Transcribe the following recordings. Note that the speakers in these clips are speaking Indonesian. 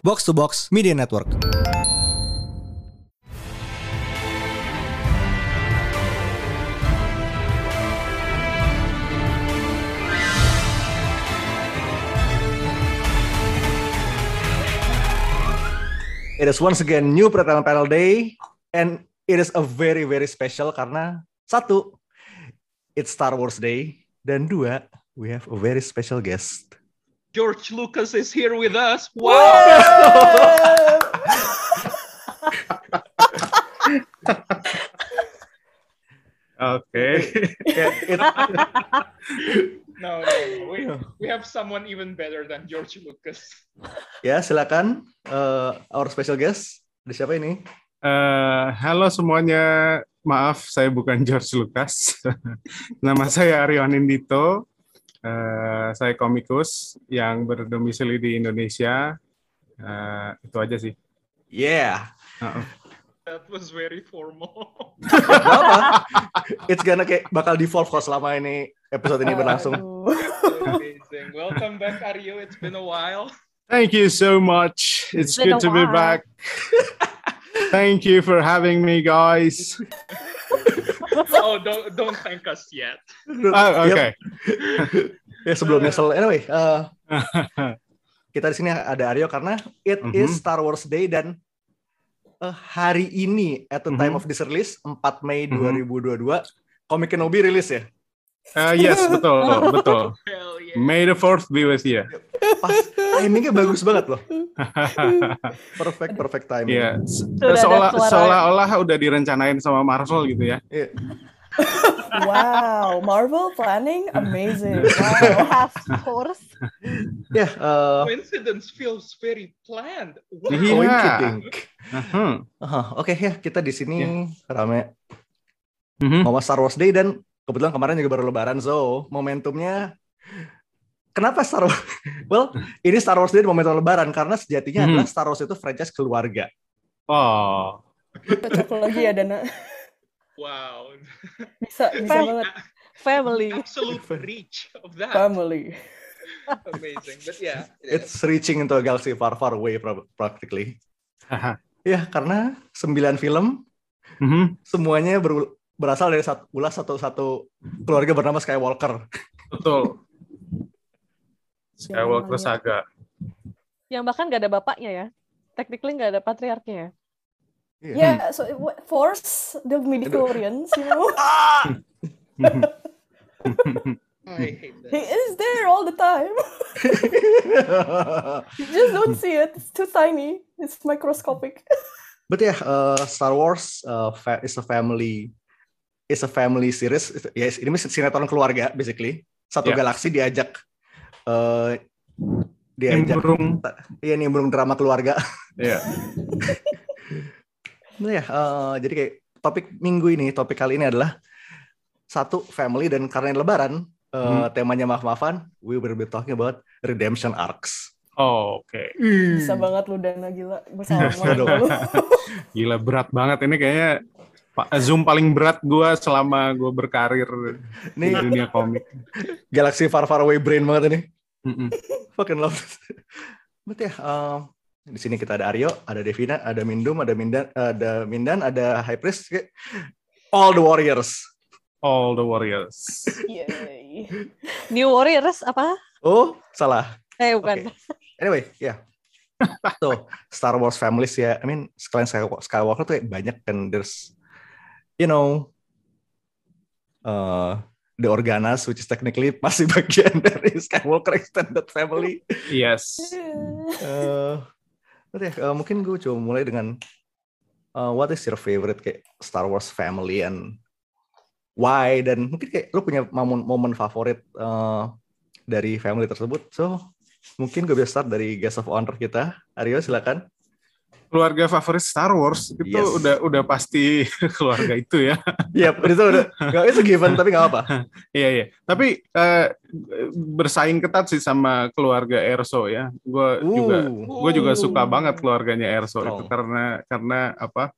Box to Box Media Network. It is once again new Pretelan Panel Day and it is a very very special karena satu it's Star Wars Day dan dua we have a very special guest. George Lucas is here with us. Wow. Okay. It- No, no. We, we have someone even better than George Lucas. ya silakan uh, our special guest. Ada siapa ini? Eh, halo semuanya, maaf saya bukan George Lucas. Nama saya Aryo Anindito. Eh, saya komikus yang berdomisili di Indonesia. Eh, itu aja sih. Yeah. Uh-uh. That was very formal. Apa. It's gonna kayak bakal default kok selama ini episode ini berlangsung. Amazing. Welcome back, Aryo. It's been a while. Thank you so much. It's been good to be back. Thank you for having me, guys. Oh, don't don't thank us yet. Oh, okay. Ya sebelum nyesel. Anyway, uh, kita di sini ada Aryo karena it Mhm. is Star Wars Day dan uh, hari ini at the time Mhm. of this release 4 Mei Mhm. 2022 Comic Kenobi rilis ya. Eh, yes, betul, betul. Hell yeah. May the fourth be with you. Pas timingnya bagus banget loh. Perfect perfect timing. Iya, Sudah ada seolah seolah-olah udah direncanain sama Marvel gitu ya. Iya. Wow, Marvel planning amazing. Wow. Of course. Ya, uh, Coincidence feels very planned. Wow. Iya. coinciding. Mhm. Aha, Oke ya, kita di sini rame Mhm. ngomong Star Wars Day dan kebetulan kemarin juga baru Lebaran, so momentumnya kenapa Star Wars? Well, ini Star Wars Day momentum Lebaran karena sejatinya Mhm. adalah Star Wars itu franchise keluarga. Oh, Cocok lagi ya Dana. Wow. Bisa, bisa Fam- banget. Family. Absolute reach of that. Family. Amazing. But yeah, is. It's reaching into a galaxy far far away pra- practically. Haha. Ya, karena sembilan film Mhm. semuanya ber- berasal dari satu ulas satu satu keluarga bernama Skywalker. betul. Skywalker namanya. Saga. Yang bahkan nggak ada bapaknya ya. Technically nggak ada patriarknya ya. Iya. Yeah, so it force the midichlorians, you know. I hate He is there all the time. You just don't see it. It's too tiny. It's microscopic. But yeah, uh, Star Wars uh, fa- is a family is a family series. Yes, ini sinetron keluarga basically. Satu Yeah. galaksi diajak uh, diajak Nimbrung. iya nimbrung drama keluarga. Iya. Nah ya, uh, jadi kayak topik minggu ini, topik kali ini adalah satu family dan karena lebaran uh, temanya maaf-maafan, we will be talking about redemption arcs. Oh, oke. Bisa banget lu Dana gila. Gue banget lu. Gila berat banget ini kayaknya Zoom paling berat gua selama gua berkarir di Ini dunia komik. galaxy far far away brain banget ini. Fucking love. But ya, um, di sini kita ada Aryo, ada Devina, ada Mindum, ada Mindan, ada Mindan, ada High Priest, all the warriors. All the Warriors. Yay. New Warriors apa? Oh, salah. Eh bukan. Anyway, ya. So, Star Wars families ya. I mean, sekalian Skywa- Skywalker tuh banyak kan. There's, you know, uh, the Organas, which is technically masih bagian dari Skywalker extended family. Yes. Eh, but ya, eh, mungkin gue coba mulai dengan uh, what is your favorite kayak Star Wars family and why dan mungkin kayak lu punya momen momen favorit eh, dari family tersebut. So mungkin gue bisa start dari guest of honor kita. Aryo silakan. Keluarga favorit Star Wars itu Yes. udah udah pasti keluarga itu ya. Iya, itu udah nggak itu given tapi nggak apa. Iya iya. Tapi eh, bersaing ketat sih sama keluarga Erso ya. Gue juga gue juga suka banget keluarganya Erso itu Strong. karena karena apa?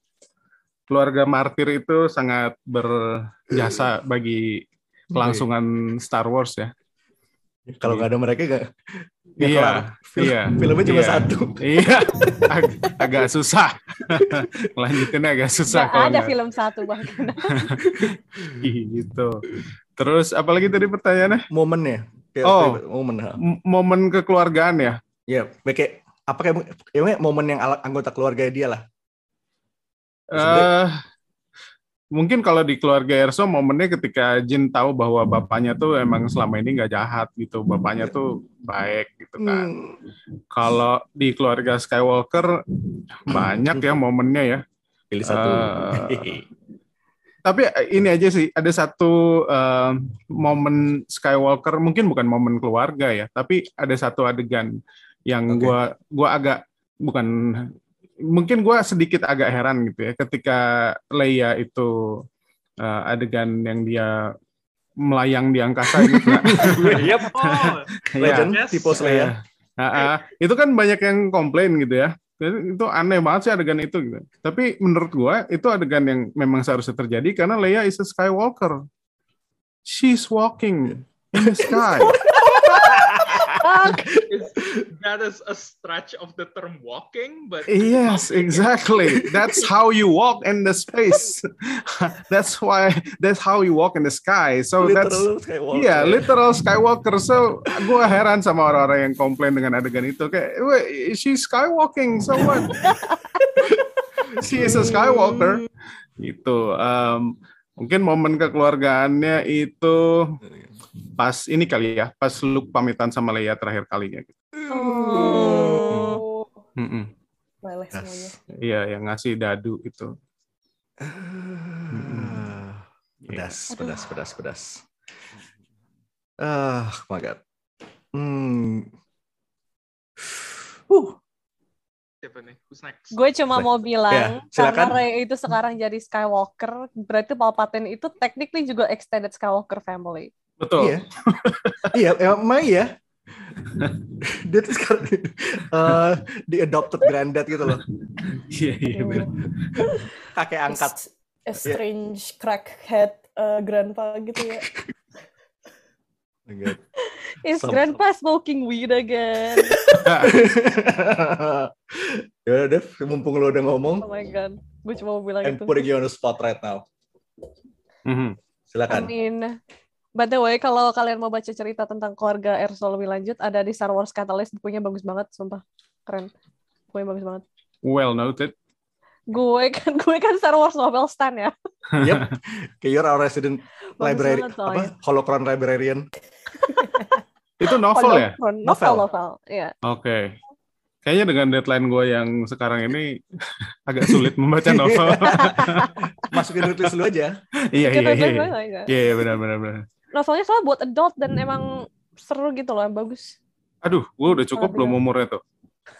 Keluarga martir itu sangat berjasa bagi kelangsungan Star Wars ya. Kalau nggak ada mereka nggak Nggak Iya, kelar. Film- iya, Filmnya cuma iya. satu. Iya, ag- agak susah. Lanjutinnya agak susah kalau ada nggak- film satu bahkan. gitu. Terus apalagi tadi pertanyaannya? Momennya. Kayak Oh. momen. momen kekeluargaan ya? Ya, kayak apa kayak ya, momen yang anggota keluarga dia lah. eh mungkin kalau di keluarga Erso momennya ketika Jin tahu bahwa bapaknya tuh emang selama ini nggak jahat gitu, bapaknya tuh baik gitu kan. Hmm. Kalau di keluarga Skywalker banyak ya momennya ya. Pilih satu. Eh, Tapi ini aja sih ada satu eh, momen Skywalker mungkin bukan momen keluarga ya, tapi ada satu adegan yang Oke. gua gua agak bukan mungkin gua sedikit agak heran gitu ya ketika Leia itu eh, adegan yang dia melayang di angkasa gitu. Yep. Oh, Legend, Yes. tipe Leia. Ah, ah. itu kan banyak yang komplain gitu ya. Jadi Itu aneh banget sih adegan itu gitu. Tapi menurut gua itu adegan yang memang seharusnya terjadi karena Leia is a Skywalker. She's walking in the sky. is, that is a stretch of the term walking, but yes, exactly. That's how you walk in the space. that's why that's how you walk in the sky. So that's Literal Skywalker. Iya, literal Skywalker. So, gue heran sama orang-orang yang komplain dengan adegan itu. Kayak, "Wait, she's skywalking, so what? She is a Skywalker. Gitu. Um, mungkin momen kekeluargaannya itu pas ini kali ya, pas Luke pamitan sama Leia terakhir kalinya. Gitu. Oh. Mm-mm. Meleleh semuanya. Iya, yang ngasih dadu itu. Ah, Pedas, pedas, pedas, pedas. Ah, my God. Hmm. Uh, siapa nih? Who's next? Gue cuma mau bilang, Ya, silakan. karena Rey itu sekarang jadi Skywalker, berarti Palpatine itu technically juga extended Skywalker family. Betul. iya. iya, emang iya. Dia tuh sekarang eh, di adopted granddad gitu loh. Iya, iya, bener. Kakek angkat. A strange crackhead uh, grandpa gitu ya. Oh. Is Some- grandpa smoking weed again? ya udah, Dev, mumpung lo udah ngomong, Oh my god, gue cuma mau bilang I'm itu. putting you on the spot right now. Mhm. I Silakan. mean, by the way, kalau kalian mau baca cerita tentang keluarga Erso lebih lanjut, ada di Star Wars Catalyst, bukunya bagus banget, sumpah. Keren. Bukunya bagus banget. Well noted. Gue kan, gue kan Star Wars novel stan ya. Yep. Kayak you're our resident Bagus library, apa? Holocron librarian. Itu novel ya? Novel, Novel. novel. Iya. Oke. Kayaknya dengan deadline gue yang sekarang ini agak sulit membaca novel. Masukin list lu aja. iya, iya, iya. Iya, iya. iya, iya, benar, benar, benar. Novelnya soalnya buat adult dan emang seru gitu loh, bagus. Aduh, gue udah cukup Oh, belum umurnya tuh.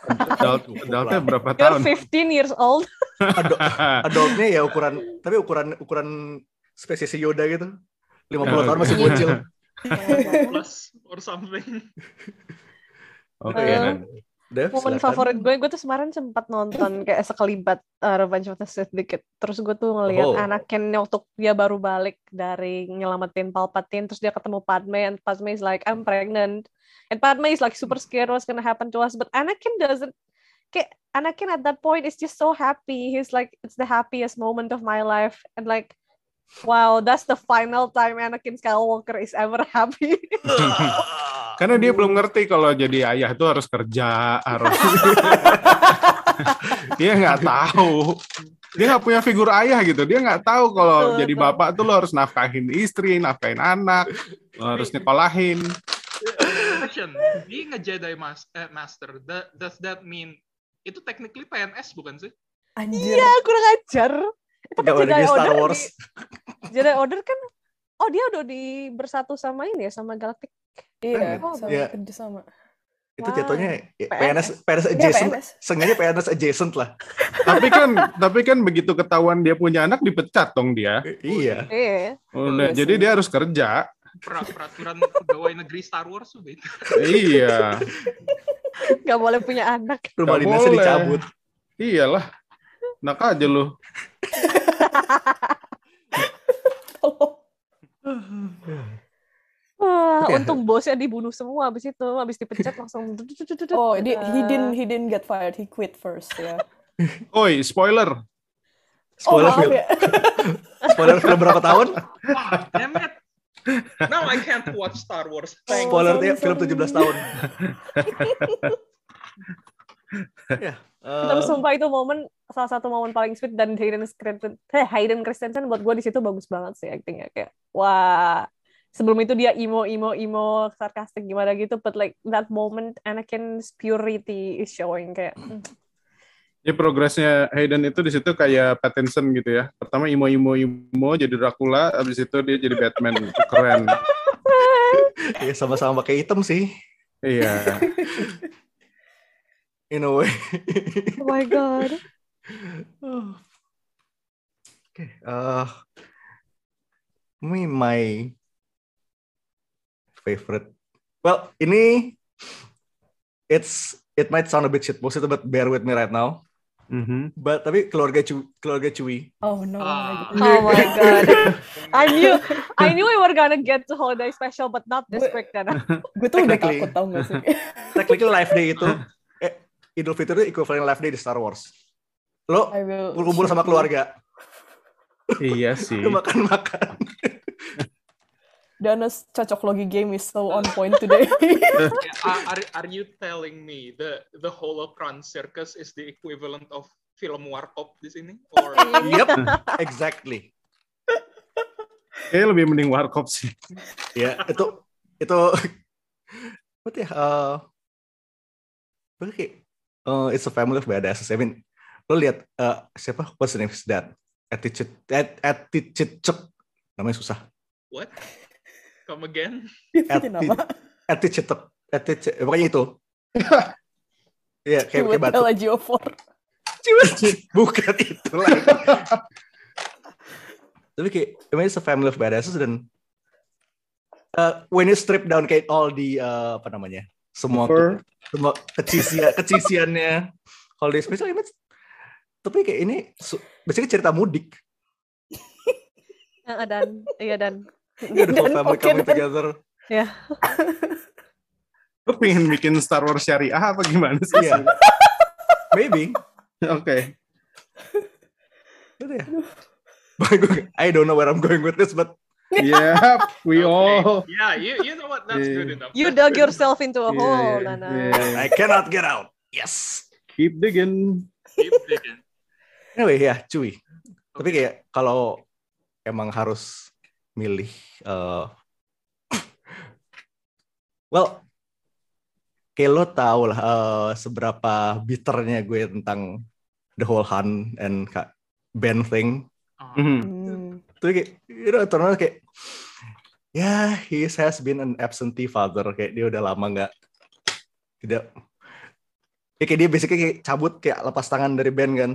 Adult, adultnya berapa You're tahun? 15 years old. Adultnya ya ukuran, tapi ukuran ukuran spesies Yoda gitu. 50 tahun masih Iya. bocil. Plus or something. Oke, Eh, dan Dev, Momen silakan. favorit gue, gue tuh kemarin sempat nonton kayak sekelibat uh, Revenge of the Sith dikit. Terus gue tuh ngeliat Oh. Anakin waktu dia baru balik dari nyelamatin Palpatine, terus dia ketemu Padme, and Padme is like, I'm pregnant. And Padme is like super scared what's gonna happen to us, but Anakin doesn't. Kayak Anakin at that point is just so happy. He's like, it's the happiest moment of my life. And like, wow, that's the final time Anakin Skywalker is ever happy. karena dia belum ngerti kalau jadi ayah itu harus kerja, harus dia nggak tahu. Dia nggak punya figur ayah gitu. Dia nggak tahu kalau jadi bapak tuh lo harus nafkahin istri, nafkahin anak, lo harus nyekolahin. Question, being a Jedi mas eh, Master, does that mean itu technically PNS bukan sih? Anjir. Iya, kurang ajar. Itu kan Pegawai Jedi negeri Star Order Wars. di- Jedi Order kan oh dia udah di bersatu sama ini ya sama Galactic. Iya, Oh, sama iya. kerja sama. Itu Wah. jatuhnya ya, PNS. PNS PNS Iya, adjacent. PNS. Seenggaknya PNS adjacent lah. tapi kan tapi kan begitu ketahuan dia punya anak dipecat dong dia. Iya. Iya. Udah, Iya jadi sih. dia harus kerja. Per- peraturan pegawai negeri Star Wars tuh beda. iya, Gak boleh punya anak. Rumah dinasnya dicabut. iyalah. Nak aja lu. Oh, Wah, untung bosnya dibunuh semua abis itu, abis dipecat langsung. Oh, he, he didn't he didn't get fired. He quit first. Yeah. Oi, spoiler. Spoiler oh, film. ya. Spoiler film berapa tahun? Ah, damn it. Now I can't watch Star Wars. Spoiler dia film sorry. 17 tahun. Ya. Tapi eh, sumpah itu momen salah satu momen paling sweet dan Hayden Christensen, eh, Hayden Christensen buat gue di situ bagus banget sih actingnya kayak wah sebelum itu dia emo emo emo sarkastik gimana gitu but like that moment Anakin's purity is showing kayak Ya progresnya Hayden itu di situ kayak Pattinson gitu ya. Pertama imo imo imo jadi Dracula, habis itu dia jadi Batman. Keren. ya sama-sama pakai item sih. Iya. In a way. oh my god Oh. Oke, eh, me my favorite. Well, ini it's it might sound a bit shit posted, but bear with me right now. Mhm. But tapi keluarga Cu, keluarga Cui. Oh no. Ah. my oh my god I knew I knew we were gonna get to holiday special but not this quick kan Gue tuh udah takut tau gak sih? Technically live day itu Idul Fitri itu equivalent live day di Star Wars. Lo I will. kumpul sama keluarga, Iya sih. makan-makan. Dana's cocok logi game is so on point today. Are, are, are you telling me the the Holocron Circus is the equivalent of film Warkop di sini? Or yep, exactly. Kayaknya lebih mending Warkop sih. Ya, itu itu what ya? Uh, berarti uh, it's a family of badasses. I mean, lo lihat uh, siapa? What's the name of his dad? Attitude, at, attitude, namanya susah. what? Come again? Attitude, attitude, pokoknya itu. Iya, kayak kayak batu. Ciwetela Geofor. Bukan itu lagi. Tapi kayak, I mean, it's a family of badasses dan uh, when you strip down kayak all the uh, apa namanya semua Fur. semua kecisian kecisiannya. Holiday special ini tapi kayak ini basically cerita mudik. Ah, dan iya dan. Iya, the whole Dan family oke, coming dan- together. Lo pengen bikin Star Wars syariah apa gimana sih? Iya. maybe. Oke. gitu ya I don't know where I'm going with this but Yeah, we Okay. all. Yeah, you, you know what? That's Yeah. good enough. you That's dug yourself into a Yeah, hole yeah, Nana yeah. I cannot get out yes Keep digging. Keep digging. anyway ya cuy tapi Okay. kayak kalau emang harus milih eh well kayak lo tau lah eh, seberapa bitternya gue tentang the whole Han and Ben thing Uh, Mhm. Hmm. Tapi kayak you know, ternyata kayak ya he has been an absentee father kayak dia udah lama nggak tidak ya kayak dia basically kayak cabut kayak lepas tangan dari band kan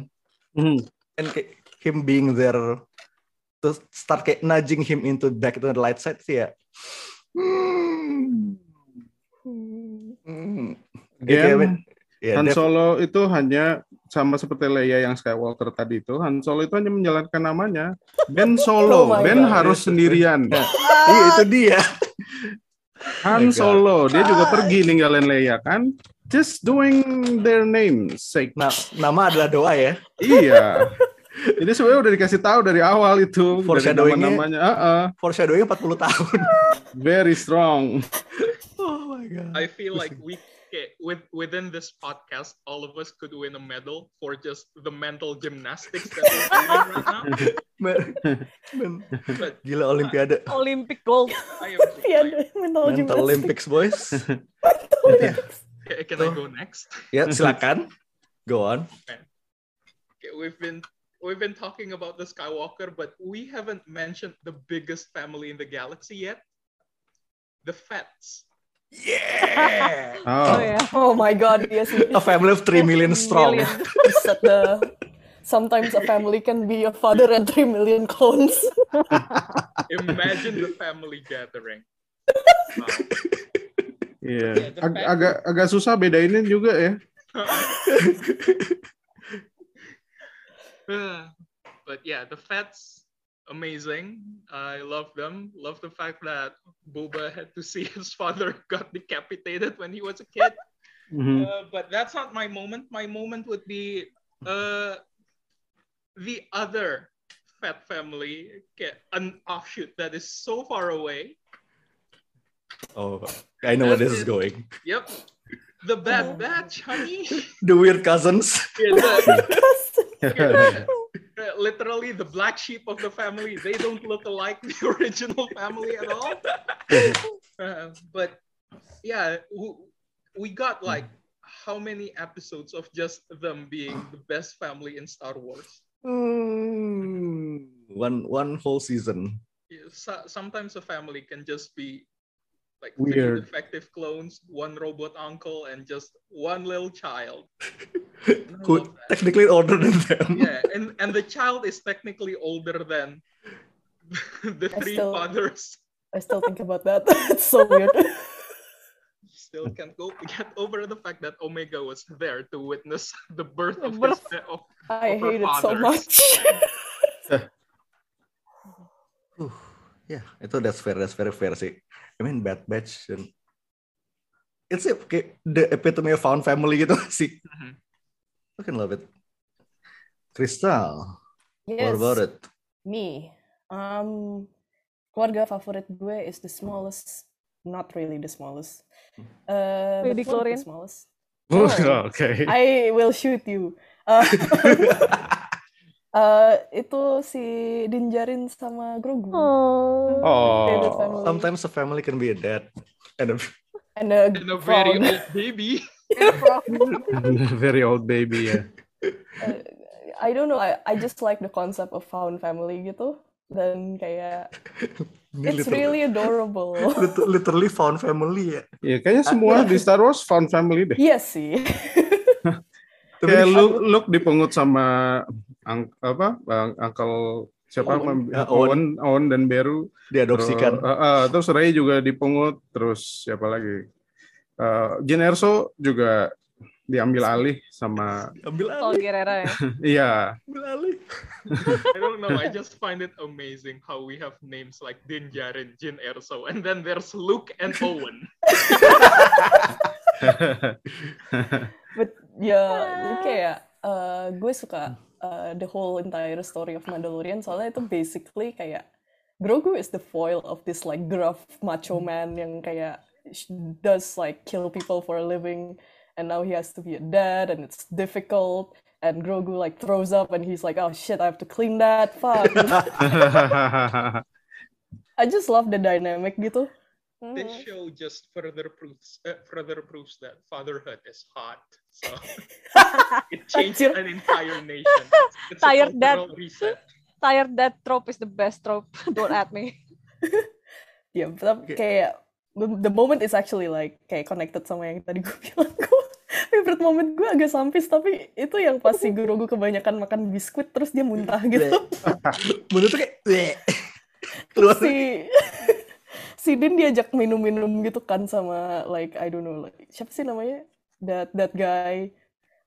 Mhm. and kayak him being there to start kayak nudging him into back into the light side sih ya hmm, hmm. Again, ya, Han Solo itu hanya sama seperti Leia yang Skywalker tadi itu, Han Solo itu hanya menjalankan namanya. Ben Solo, Oh Ben God. harus sendirian. iya, itu dia Han. Solo, dia juga pergi ninggalin Leia kan? Just doing their name sake. nah nama adalah doa ya Iya. Jadi sebenarnya udah dikasih tahu dari awal itu dari Foreshadowing-nya. nama-namanya. Uh-uh. foreshadowing 40 tahun very strong. oh my god I feel like we okay, with within this podcast, all of us could win a medal for just the mental gymnastics that we're doing right now. Men, men, But gila uh, Olimpiade. Olympic gold I am mental Mental. Olympics, boys. Okay, Can I go next? yeah silakan. Go on. Okay, we've been we've been talking about the Skywalker, but we haven't mentioned the biggest family in the galaxy yet. The Fets. Yeah. oh Oh, ya Oh my god, yes. A family of 3 million strong. Million. Said the sometimes a family can be a father and three million clones. Imagine the family gathering. Wow. iya. Yeah, Ag- agak agak susah bedainnya juga ya. But yeah, the Fets amazing. I love them. Love the fact that Boba had to see his father got decapitated when he was a kid. Mhm. Uh, but that's not my moment. My moment would be uh, the other Fat family, kayak an offshoot that is so far away. Oh, I know where this is going. Yep. The Bad Batch, honey. The weird cousins. Yeah, the- literally the black sheep of the family. They don't look like the original family at all. Uh, but yeah, we got like how many episodes of just them being the best family in Star Wars? Hmm. One one whole season. Yeah, so- sometimes a family can just be like Weird. three defective clones, one robot uncle, and just one little child. Who technically older than them. yeah, and and the child is technically older than the I three still- fathers. I still think about that. it's so weird. Still can't go get over the fact that Omega was there to witness the birth of Birth. his of, I Of her hate it so much. Uh, yeah, itu that's fair, that's very fair sih. I mean Bad Batch dan it's a, kayak the epitome of found family gitu sih. Mhm. Fucking love it. Crystal, what yes, about it? me. Um, keluarga favorit gue is the smallest. Not really the smallest. Uh, Wait, one of the smallest. Oh. Oke. I will shoot you. Uh, uh, itu si Dinjarin sama Grogu. Oh. Oh. Sometimes a family can be a dad and a And a, and a very old baby. Very old baby ya. Uh, I don't know. I, I just like the concept of found family gitu. Dan kayak Ini it's literally- really adorable. lit- literally found family ya. Ya kayaknya semua di Star Wars found family deh. Iya sih. Tapi Kayak di- Luke, Luke dipungut sama ang, apa? Bang, Uncle siapa? Owen. Ya, Owen, Owen dan Beru. diadopsikan. Terus, uh, uh, terus Ray juga dipungut. Terus siapa lagi? Uh, Jyn Erso juga diambil alih sama Ambil Sol alih, Gerrera ya. iya ambil alih. I don't know. I just find it amazing how we have names like Din Djarin, Jin Erso, and then there's Luke and Owen. But ya kayak uh, gue suka uh, the whole entire story of Mandalorian. Soalnya itu basically kayak Grogu is the foil of this like gruff macho man yang kayak does like kill people for a living and now he has to be a dad and it's difficult and Grogu like throws up and he's like oh shit I have to clean that. Fuck. I just love the dynamic gitu. This Mhm. show just further proves uh, further proves that fatherhood is hot. So it changed an entire nation. It's Tired dad. cultural reset. Tired that trope is the best trope. Don't at me. Ya, tapi kayak the moment is actually like kayak connected sama yang tadi gue bilang. Gue favorite moment gue agak sampis tapi itu yang pas si Grogu kebanyakan makan biskuit terus dia muntah gitu. Menurut tuh kayak keluar. si si Din diajak minum-minum gitu kan sama like I don't know like siapa sih namanya that that guy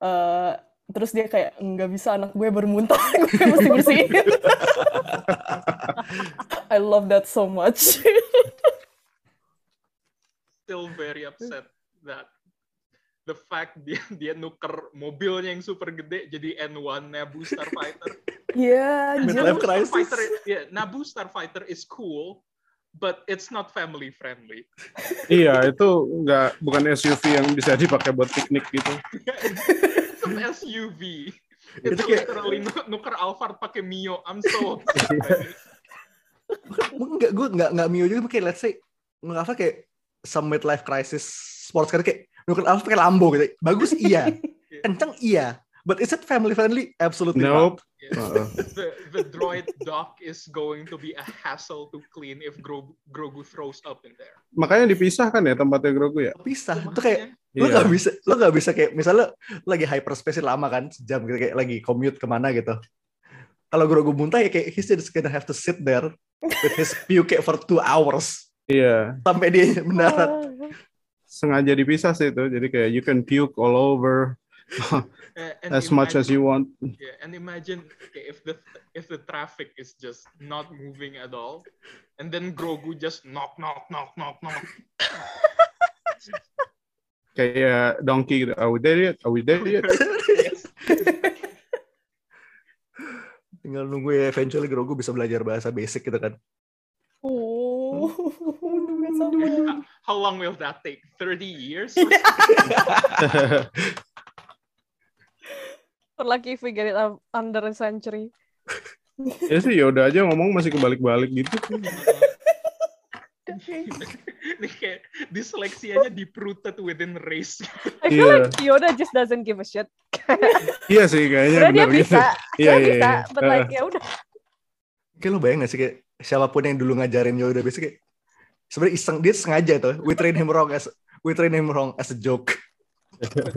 Eh, terus dia kayak nggak bisa anak gue bermuntah gue mesti bersihin I love that so much Still very upset that the fact dia dia nuker mobilnya yang super gede jadi N1 Naboo Starfighter. Naboo crisis. Starfighter, yeah, Naboo Starfighter is cool, but it's not family friendly. iya itu nggak bukan SUV yang bisa dipakai buat piknik gitu it's an SUV. It's Itu kayak- literally nu- nuker Alphard pakai Mio. I'm so. Enggak, gue enggak enggak Mio juga kayak let's say nggak apa kayak some midlife crisis sports car kayak nukar Alfa pakai Lambo gitu. Bagus iya. Kenceng iya. But is it family friendly? Absolutely nope Yeah. Uh-uh. the the droid dock is going to be a hassle to clean if Grogu, Grogu throws up in there. makanya dipisahkan ya tempatnya Grogu ya not. Pisah. Itu kayak lo Iya. nggak bisa lo nggak bisa kayak misalnya lo lagi hyperspace lama kan sejam gitu kayak lagi commute ke mana gitu kalau Grogu muntah ya kayak he's just gonna have to sit there with his puke for two hours iya sampai dia mendarat sengaja dipisah sih itu jadi kayak you can puke all over Uh, and as much as imagine- you want. Yeah, and imagine okay, if the if the traffic is just not moving at all, and then Grogu just knock knock knock knock knock. Kayak donkey gitu. Are we there yet? Are we there yet? yes. Tinggal nunggu ya eventually Grogu bisa belajar bahasa basic gitu kan. Oh, sabar. How long will that take? Thirty years? Lucky if we get it under a century. ya sih Yoda aja ngomong masih kebalik-balik gitu. Ini kayak disleksianya deep-rooted within race. I feel Iya. like Yoda just doesn't give a shit. Iya sih kayaknya benar gitu. bisa, Iya, dia iya, bisa, iya. but like ya udah. Kayak lo bayang gak sih kayak siapa pun yang dulu ngajarin Yoda biasanya kayak sebenarnya iseng dia sengaja tuh we train him wrong as we train him wrong as a joke.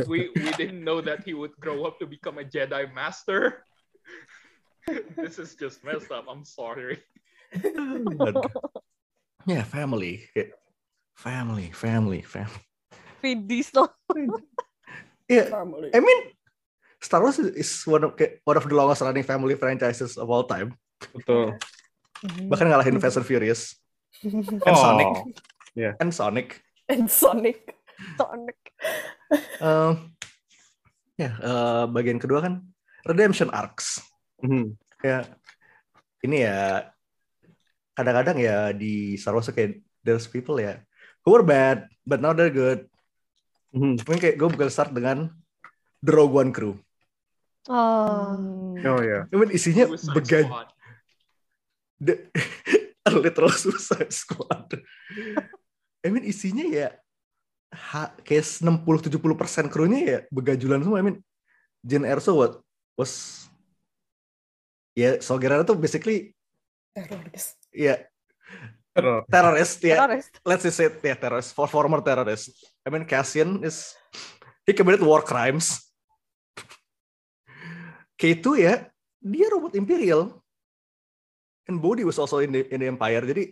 We we didn't know that he would grow up to become a Jedi Master. this is just messed up. I'm sorry. Ya family family family family. Feed Diesel. Iya, Family. I mean Star Wars is one of one of the longest running family franchises of all time. Betul. Bahkan ngalahin Fast and Furious and Oh. Sonic Yeah. and Sonic. And Sonic. Sonic. Um, ya eh, bagian kedua kan redemption arcs. Mhm. Ya ini ya kadang-kadang ya di Star Wars kayak there's people ya who were bad but now they're good. Mhm. Mungkin kayak gue bakal start dengan The Rogue One crew. Oh. Oh ya. I mean isinya Squad. the literal Suicide Squad. I mean isinya ya ha, kayak 60-70 persen krunya ya begajulan semua. I mean Jin Erso what was ya Saw Gerrera tuh basically Teroris. ya Terus. terrorist ya Teroris. let's just say it, ya terrorist for former terrorist. I mean Cassian is he committed war crimes. K2 ya dia robot imperial and Bodhi was also in the, in the empire jadi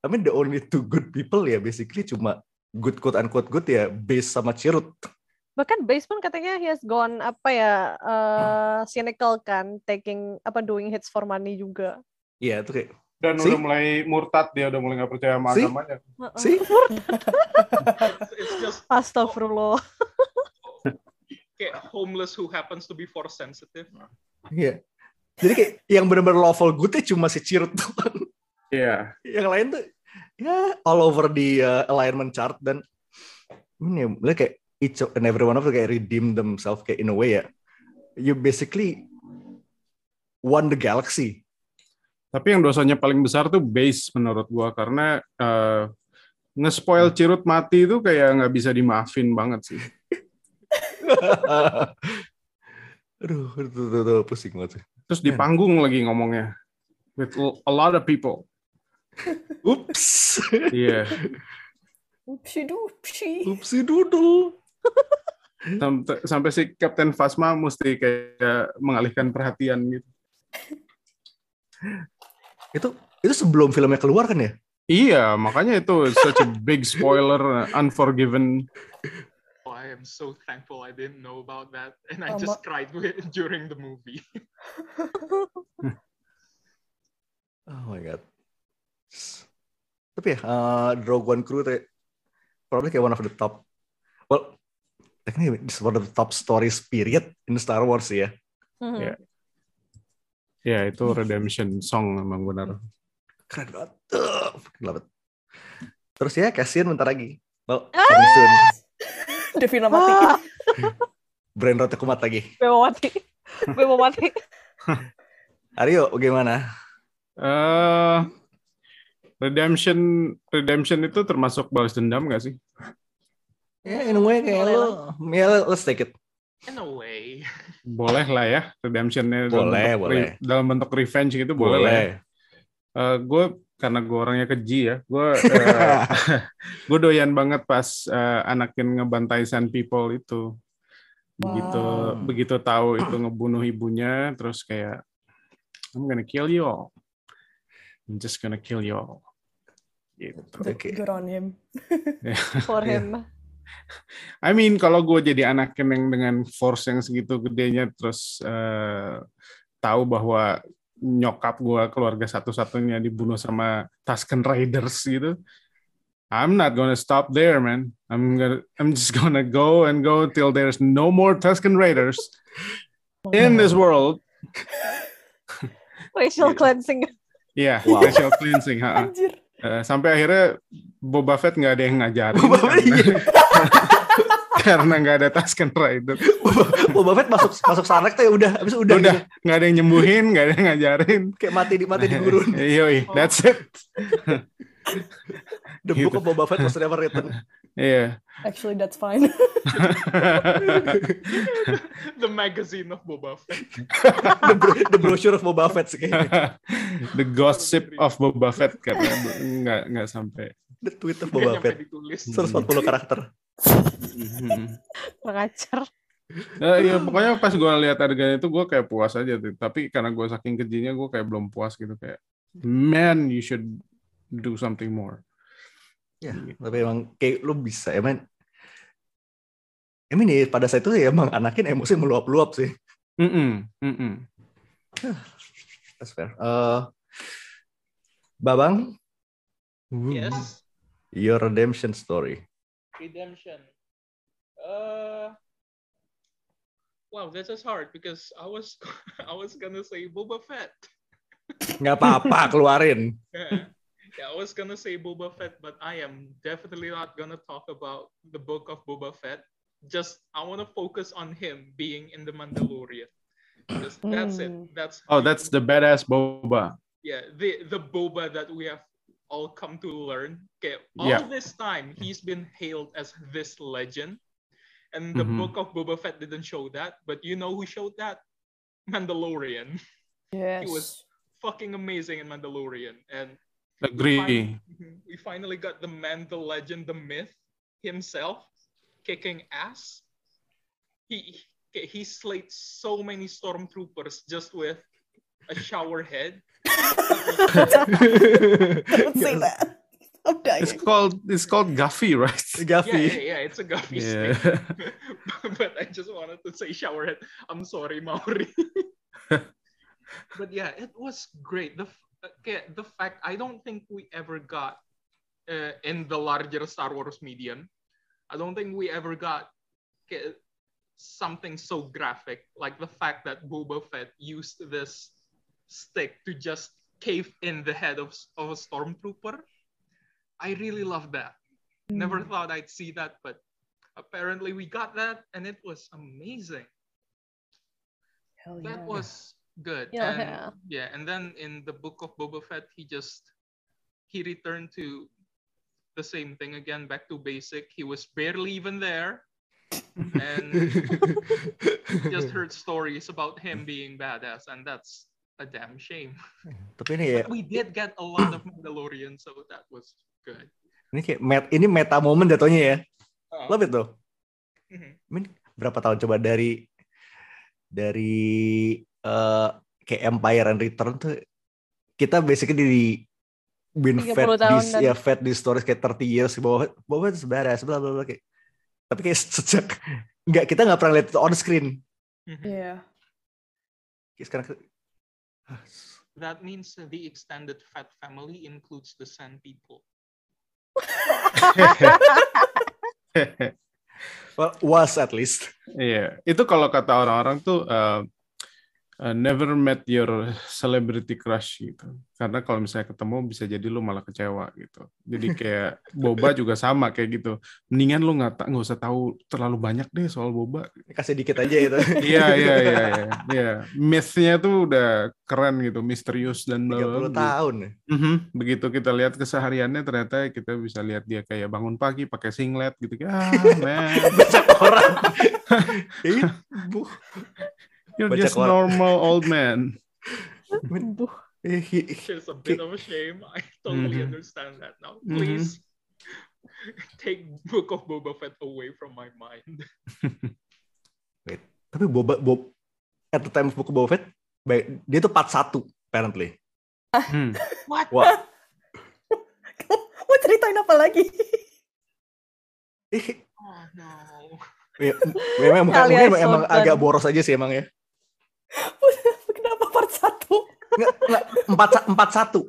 I mean the only two good people ya basically cuma good quote unquote good ya base sama Chirrut. Bahkan Base pun katanya he has gone apa ya uh, cynical kan, taking apa doing hits for money juga. Iya itu kayak Dan See? udah mulai murtad dia udah mulai nggak percaya sama See? agamanya. Sih just Astagfirullah. kayak homeless who happens to be force sensitive. iya. Jadi kayak yang benar-benar lawful goodnya cuma si Chirrut doang. Iya. yang lain tuh ya all over di uh, alignment chart dan ini ya, kayak each and every one of them kayak redeem themselves kayak in a way ya you basically won the galaxy Tapi yang dosanya paling besar tuh base menurut gua karena eh, nge-spoil Cirut mati itu kayak nggak bisa dimaafin banget sih. aduh tuh, tuh, tuh, pusing banget sih. Terus di panggung lagi ngomongnya with a lot of people. Ups, Iya. Oopsie doopsie. upsi doodle. Sampai, si Captain Phasma mesti kayak mengalihkan perhatian gitu. Itu itu sebelum filmnya keluar kan ya? Iya, makanya itu such a big spoiler, unforgiven. Oh, I am so thankful I didn't know about that, and I just cried during the movie. Oh my god. Tapi ya, uh, Rogue One Crew tuh probably kayak one of the top. Well, technically it's one of the top stories period in Star Wars ya. Mhm. Iya. Ya, itu redemption song memang benar. Keren banget. Uh, love it. Terus ya, Cassian bentar lagi. Well, coming soon. Devina mati. Ah, Brand roti kumat lagi. gue mau mati. Gue mau mati. Aryo, bagaimana? eh redemption redemption itu termasuk balas dendam nggak sih? Ya, in a way kayak Boleh lo, ya let's take it. In a way, Boleh lah ya redemptionnya dalam Boleh, bentuk boleh. re- dalam bentuk revenge gitu boleh, lah ya. gue karena gue orangnya keji ya, gue gue doyan banget pas eh, Anakin ngebantai Sand People itu. Begitu Wow. begitu tahu itu ngebunuh ibunya, terus kayak I'm gonna kill you all. I'm just gonna kill you all. Gitu. Oke. Good on him. For Iya. him. I mean kalau gue jadi anak yang dengan force yang segitu gedenya terus uh, tahu bahwa nyokap gue keluarga satu-satunya dibunuh sama Tusken Raiders gitu. I'm not gonna stop there, man. I'm gonna, I'm just gonna go and go till there's no more Tusken Raiders in this world. Racial cleansing. Iya, yeah, wow. racial cleansing. Anjir. Uh, sampai akhirnya Boba Fett nggak ada yang ngajarin Boba karena, iya. karena nggak ada Tusken Rider. Boba, Boba Fett masuk masuk sarek tuh ya udah, habis udah. Udah, gitu. nggak ada yang nyembuhin, nggak ada yang ngajarin. Kayak mati di mati di gurun. Yoi, that's it. The gitu. Book of Boba Fett was never written. Iya. Actually, that's fine. the magazine of Boba Fett. the, bro the brochure of Boba Fett sih the gossip of Boba Fett karena nggak nggak sampai. The tweet of Boba Fett. 140 karakter. Pengacar. Ya, ya pokoknya pas gue lihat adegan itu gue kayak puas aja tuh. Tapi karena gue saking kejinya gue kayak belum puas gitu kayak, man you should do something more. Ya, tapi emang kayak lu bisa emang emang nih pada saat itu ya emang anakin emosi meluap-luap sih. Mm -mm, mm -mm. That's fair. Uh, Babang? Yes. Your redemption story. Redemption. Uh, wow, this is hard because I was I was gonna say Boba Fett. Nggak apa-apa, keluarin. Yeah, I was gonna say Boba Fett, but I am definitely not gonna talk about the book of Boba Fett. Just I want to focus on him being in the Mandalorian. Just, that's mm. it. Hmm. That's oh, that's the badass Boba. Yeah, the the Boba that we have all come to learn. Okay, all yeah. this time he's been hailed as this legend, and the mm-hmm. book of Boba Fett didn't show that. But you know who showed that? Mandalorian. Yes, he was fucking amazing in Mandalorian, and Agree. We finally, mm-hmm, we finally got the man, the legend, the myth himself kicking ass. He he slayed so many stormtroopers just with a shower head. Don't say that. I'm dying. It's called it's called Guffy, right? Guffy. Yeah, yeah, yeah it's a Guffy yeah. stick. but I just wanted to say showerhead. I'm sorry, Maori. but yeah, it was great. The okay, the fact I don't think we ever got uh, in the larger Star Wars medium. I don't think we ever got okay, something so graphic like the fact that Boba Fett used this stick to just cave in the head of, of a stormtrooper. I really love that. Mm. Never thought I'd see that, but apparently we got that, and it was amazing. Hell yeah. That was good. Yeah, and, yeah. And then in the book of Boba Fett, he just he returned to the same thing again, back to basic. He was barely even there. and just heard stories about him being badass, and that's a damn shame. Tapi ini ya, But we did get a lot of Mandalorian, so that was good. Ini kayak met, ini meta moment jatuhnya ya. Uh, Love it tuh. Mm-hmm. I mean, berapa tahun coba dari dari uh, kayak Empire and Return tuh kita basically di been fed di ya fed di stories kayak 30 years bahwa bahwa itu sebenarnya bla bla bla kayak tapi kayak sejak nggak kita nggak pernah lihat itu on screen. Iya. Yeah. Sekarang That means the extended Fat family includes the Sand people. well, was at least. Iya, yeah. itu kalau kata orang-orang tuh uh, uh, never met your celebrity crush gitu. Karena kalau misalnya ketemu bisa jadi lu malah kecewa gitu. Jadi kayak Boba juga sama kayak gitu. Mendingan lu nggak nggak usah tahu terlalu banyak deh soal Boba. Kasih dikit aja itu. Iya iya iya iya. Iya, myth-nya tuh udah keren gitu, misterius dan bla 30 tahun. Mm -hmm. Begitu kita lihat kesehariannya ternyata kita bisa lihat dia kayak bangun pagi pakai singlet gitu. Ah, man. Banyak orang. You're just normal old man. It's a bit of a shame. I totally mm-hmm. understand that now. Mm-hmm. Please mm-hmm. take Book of Boba Fett away from my mind. Wait, tapi Boba Bob at the time of Book of Boba Fett, baik, dia tuh part satu apparently. Hmm. What? What? Mau ceritain apa lagi? Oh no. Ya, memang mungkin, mungkin emang agak boros aja sih emang ya. Kenapa part satu? Nggak, nggak, empat, empat satu.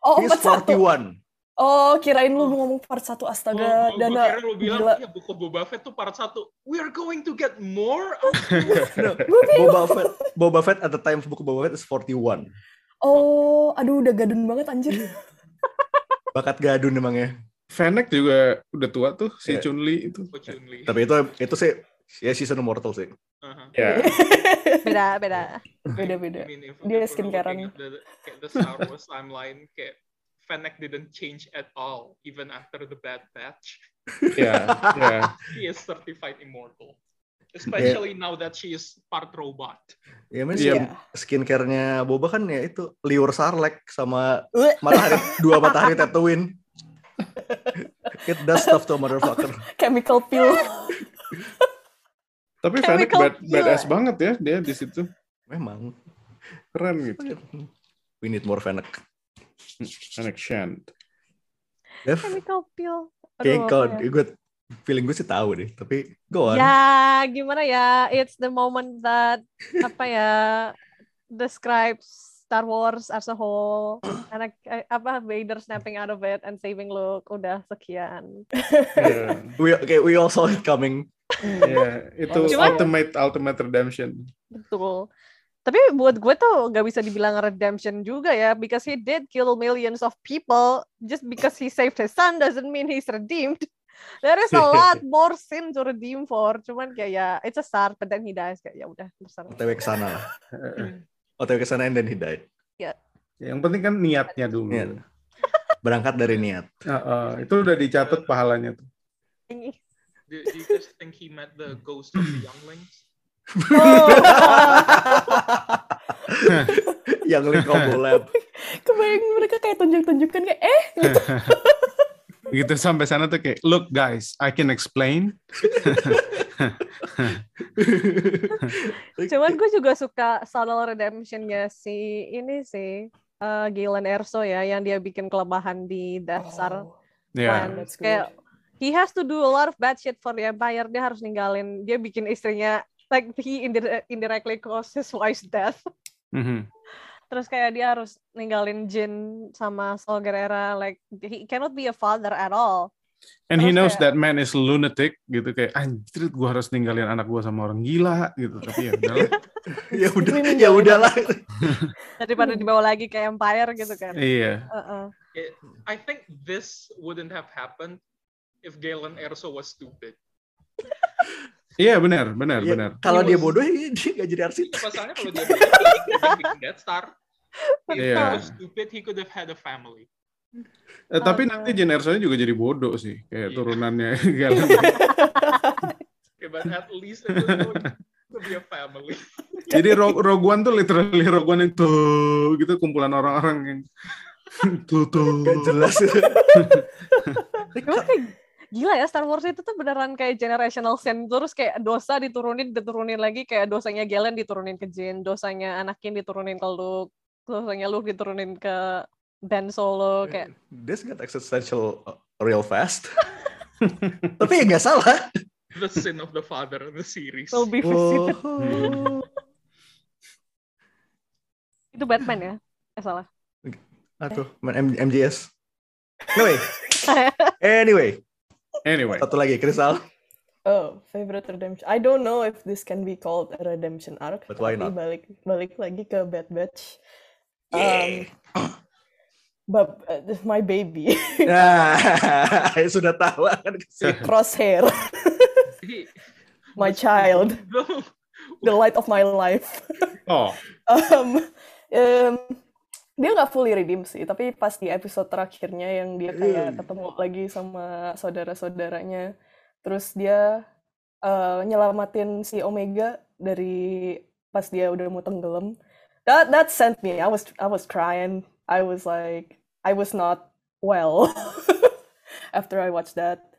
Oh, He's part satu. 41. Oh, kirain lu ngomong part satu. Oh, Astaga, oh, gue Dana. kira lu bilang, gila. ya buku Boba Fett tuh part satu. We are going to get more? No, Boba Fett, Boba Fett at the time buku Boba Fett is 41. Oh, aduh udah gadun banget anjir. Bakat gadun emang ya. Fennec juga udah tua tuh si Iya. Chun-Li itu. Oh, Chun-Li. Tapi itu itu sih ya season immortal sih. Uh-huh. Ya. Beda, beda. Beda-beda. I mean, Dia skin-carean. the, kayak the Star Wars timeline, kayak Fennec didn't change at all, even after the Bad Batch. Ya, ya. He is certified immortal. Especially now that she is part robot. Ya men Iya. skin, skincare-nya Boba kan ya itu liur sarlek sama matahari dua matahari Tatooine. It does stuff to a motherfucker. Chemical peel. Tapi Fennec Chemical bad, badass banget ya dia di situ. Memang. Keren gitu. We need more Fennec. Fennec Shand. Dev, Chemical peel. ya? gue feeling gue sih tahu deh, tapi go on. Ya, gimana ya? It's the moment that apa ya describes Star Wars as a whole. Anak apa Vader snapping out of it and saving Luke udah sekian. Ya, We okay, we all saw it coming. Ya, itu Cuman- ultimate ultimate redemption. Betul. Tapi buat gue tuh gak bisa dibilang redemption juga ya, because he did kill millions of people. Just because he saved his son doesn't mean he's redeemed. There is a lot more sin to redeem for. Cuman kayak ya, it's a start, but then he dies. Kayak ya udah, terserah. OTW ke sana lah. OTW ke sana and then he died. Yang penting kan niatnya dulu. Niat. Berangkat dari niat. Heeh, itu udah dicatat pahalanya tuh. Do, do you guys think he met the ghost of the younglings? Yang link combo lab. Kebayang mereka kayak tunjuk-tunjukkan kayak eh gitu. Gitu sampai sana tuh kayak, look guys, I can explain. Cuman gue juga suka subtle redemptionnya si ini sih, eh, Galen Erso ya, yang dia bikin kelemahan di Death Star. Oh, that's good. kayak he has to do a lot of bad shit for the Empire. Dia harus ninggalin, dia bikin istrinya like he indi- indirectly caused his wife's death. Mhm. Terus kayak dia harus ninggalin Jin sama Sol Guerrera, like he cannot be a father at all. And he Terus knows kayak- that man is lunatic gitu kayak anjir gua harus ninggalin anak gua sama orang gila gitu. Tapi ya udahlah. ya udah, ya udahlah. Daripada dibawa lagi ke Empire gitu kan. iya. Uh-uh. It, I think this wouldn't have happened if Galen Erso was stupid. Iya benar, benar, Ya, benar. Kalau He dia was- bodoh dia nggak jadi arsitek. Pasalnya kalau dia bikin, he could bikin Death Star. If he Iya. was stupid, he could have had a family. Eh, tapi Aduh. nanti generasinya juga jadi bodoh sih, kayak Iya. turunannya Galen. Okay, but at least it to be a family. jadi Rogue, One tuh literally Rogue One yang tuh gitu kumpulan orang-orang yang tuh tuh. Gak jelas. Cuman kayak gila ya Star Wars itu tuh beneran kayak generational sin terus kayak dosa diturunin diturunin lagi kayak dosanya Galen diturunin ke Jin, dosanya Anakin diturunin ke Luke, dosanya Luke diturunin ke Ben Solo kayak This got existential uh, real fast. Tapi ya nggak salah. The sin of the father in the series. will be visited. Oh. Itu Batman ya? Eh salah. Atuh, main M- MGS. Anyway, anyway, Anyway, satu lagi, Kristal. Oh, favorite redemption. I don't know if this can be called a redemption arc. But why tapi not? Balik balik lagi ke Bad Batch. Um, but uh, my baby, Nah, sudah tahu kan ke sini. crosshair, my child, the light of my life. oh, um, um, dia nggak fully redeem sih, tapi pas di episode terakhirnya yang dia kayak ketemu lagi sama saudara-saudaranya, terus dia uh, nyelamatin si Omega dari pas dia udah mau tenggelam. That that sent me. I was I was crying. I was like I was not well after I watched that.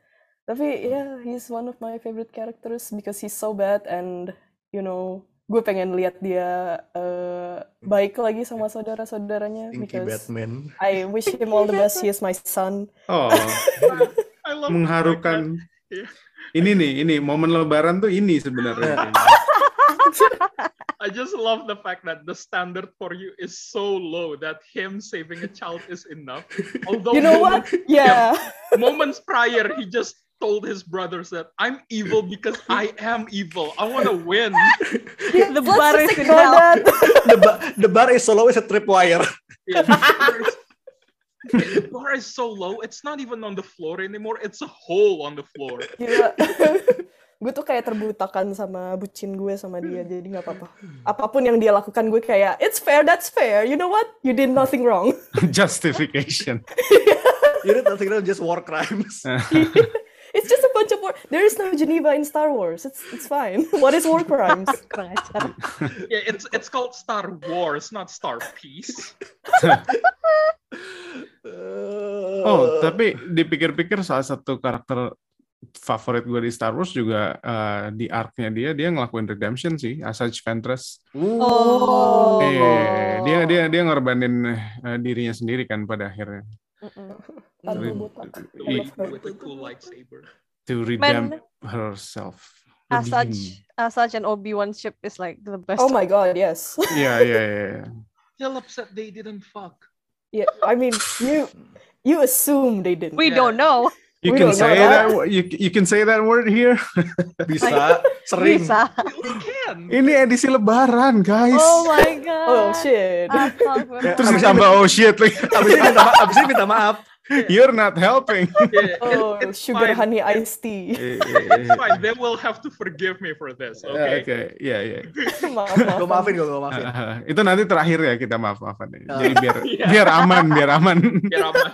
Tapi yeah, he's one of my favorite characters because he's so bad and you know gue pengen lihat dia eh, baik lagi sama saudara-saudaranya Stinky because Batman. I wish him all the best. He is my son. oh, I love mengharukan. Yeah. ini nih, ini momen lebaran tuh ini sebenarnya. I just love the fact that the standard for you is so low that him saving a child is enough. Although You know what? Yeah. moments prior, he just told his brothers that I'm evil because I am evil. I want to win. Yeah, The bar is in hell. that. the, bar, the bar is so low is a tripwire. Yeah, the bar is- the bar is so low, it's not even on the floor anymore. It's a hole on the floor. Gila. gue tuh kayak terbutakan sama bucin gue sama dia jadi nggak apa-apa apa pun yang dia lakukan gue kayak it's fair that's fair you know what you did nothing wrong Justification. You did nothing wrong, just war crimes. It's just a bunch of war there is no Geneva in Star Wars it's it's fine what is war crimes. Yeah, it's it's called Star Wars, not Star Peace. Oh, tapi dipikir-pikir salah satu karakter favorit gue di Star Wars juga eh, di arc-nya dia dia ngelakuin redemption sih, Asajj Ventress. Oh. Eh, dia dia dia ngorbanin eh, dirinya sendiri kan pada akhirnya With a cool lightsaber. to redeem herself. As such, as such, an Obi-Wan ship is like the best. oh my god yes Yeah, yeah, yeah. Still upset they didn't fuck. yeah I mean you you assume they didn't We Yeah. don't know. You We can say that. that. You you can say that word here. Bisa, sering. Bisa. We can. Ini edisi Lebaran, guys. Oh my god. oh shit. Terus ditambah oh shit lagi. Abis ini minta, abis ini minta maaf. You're not helping. Yeah, it- oh sugar fine. honey iced tea It's fine. They will have to forgive me for this. Oke, Okay. iya iya. maaf Gue maafin, gue maafin. Itu nanti terakhir ya kita maaf-maafan ya. Jadi biar Iya. biar aman, biar aman. Biar aman.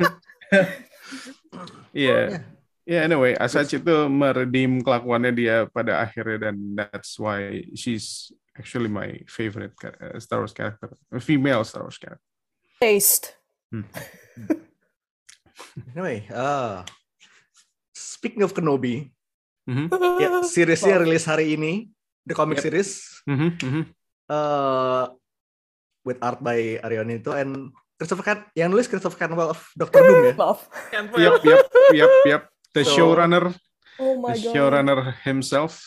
Iya. Ya anyway, Asajj itu meredeem kelakuannya dia pada akhirnya dan that's why she's actually my favorite uh, Star Wars character, female Star Wars character. taste Anyway, uh, speaking of Kenobi, Mhm, ya, seriesnya rilis hari ini, the comic Yep. series, mhm, mhm. uh, with art by Arionito and Christopher Can yang nulis Christopher Canwell of Doctor Doom ya. maaf Yep, yep, yep, yep. The So- showrunner, oh the my god showrunner himself.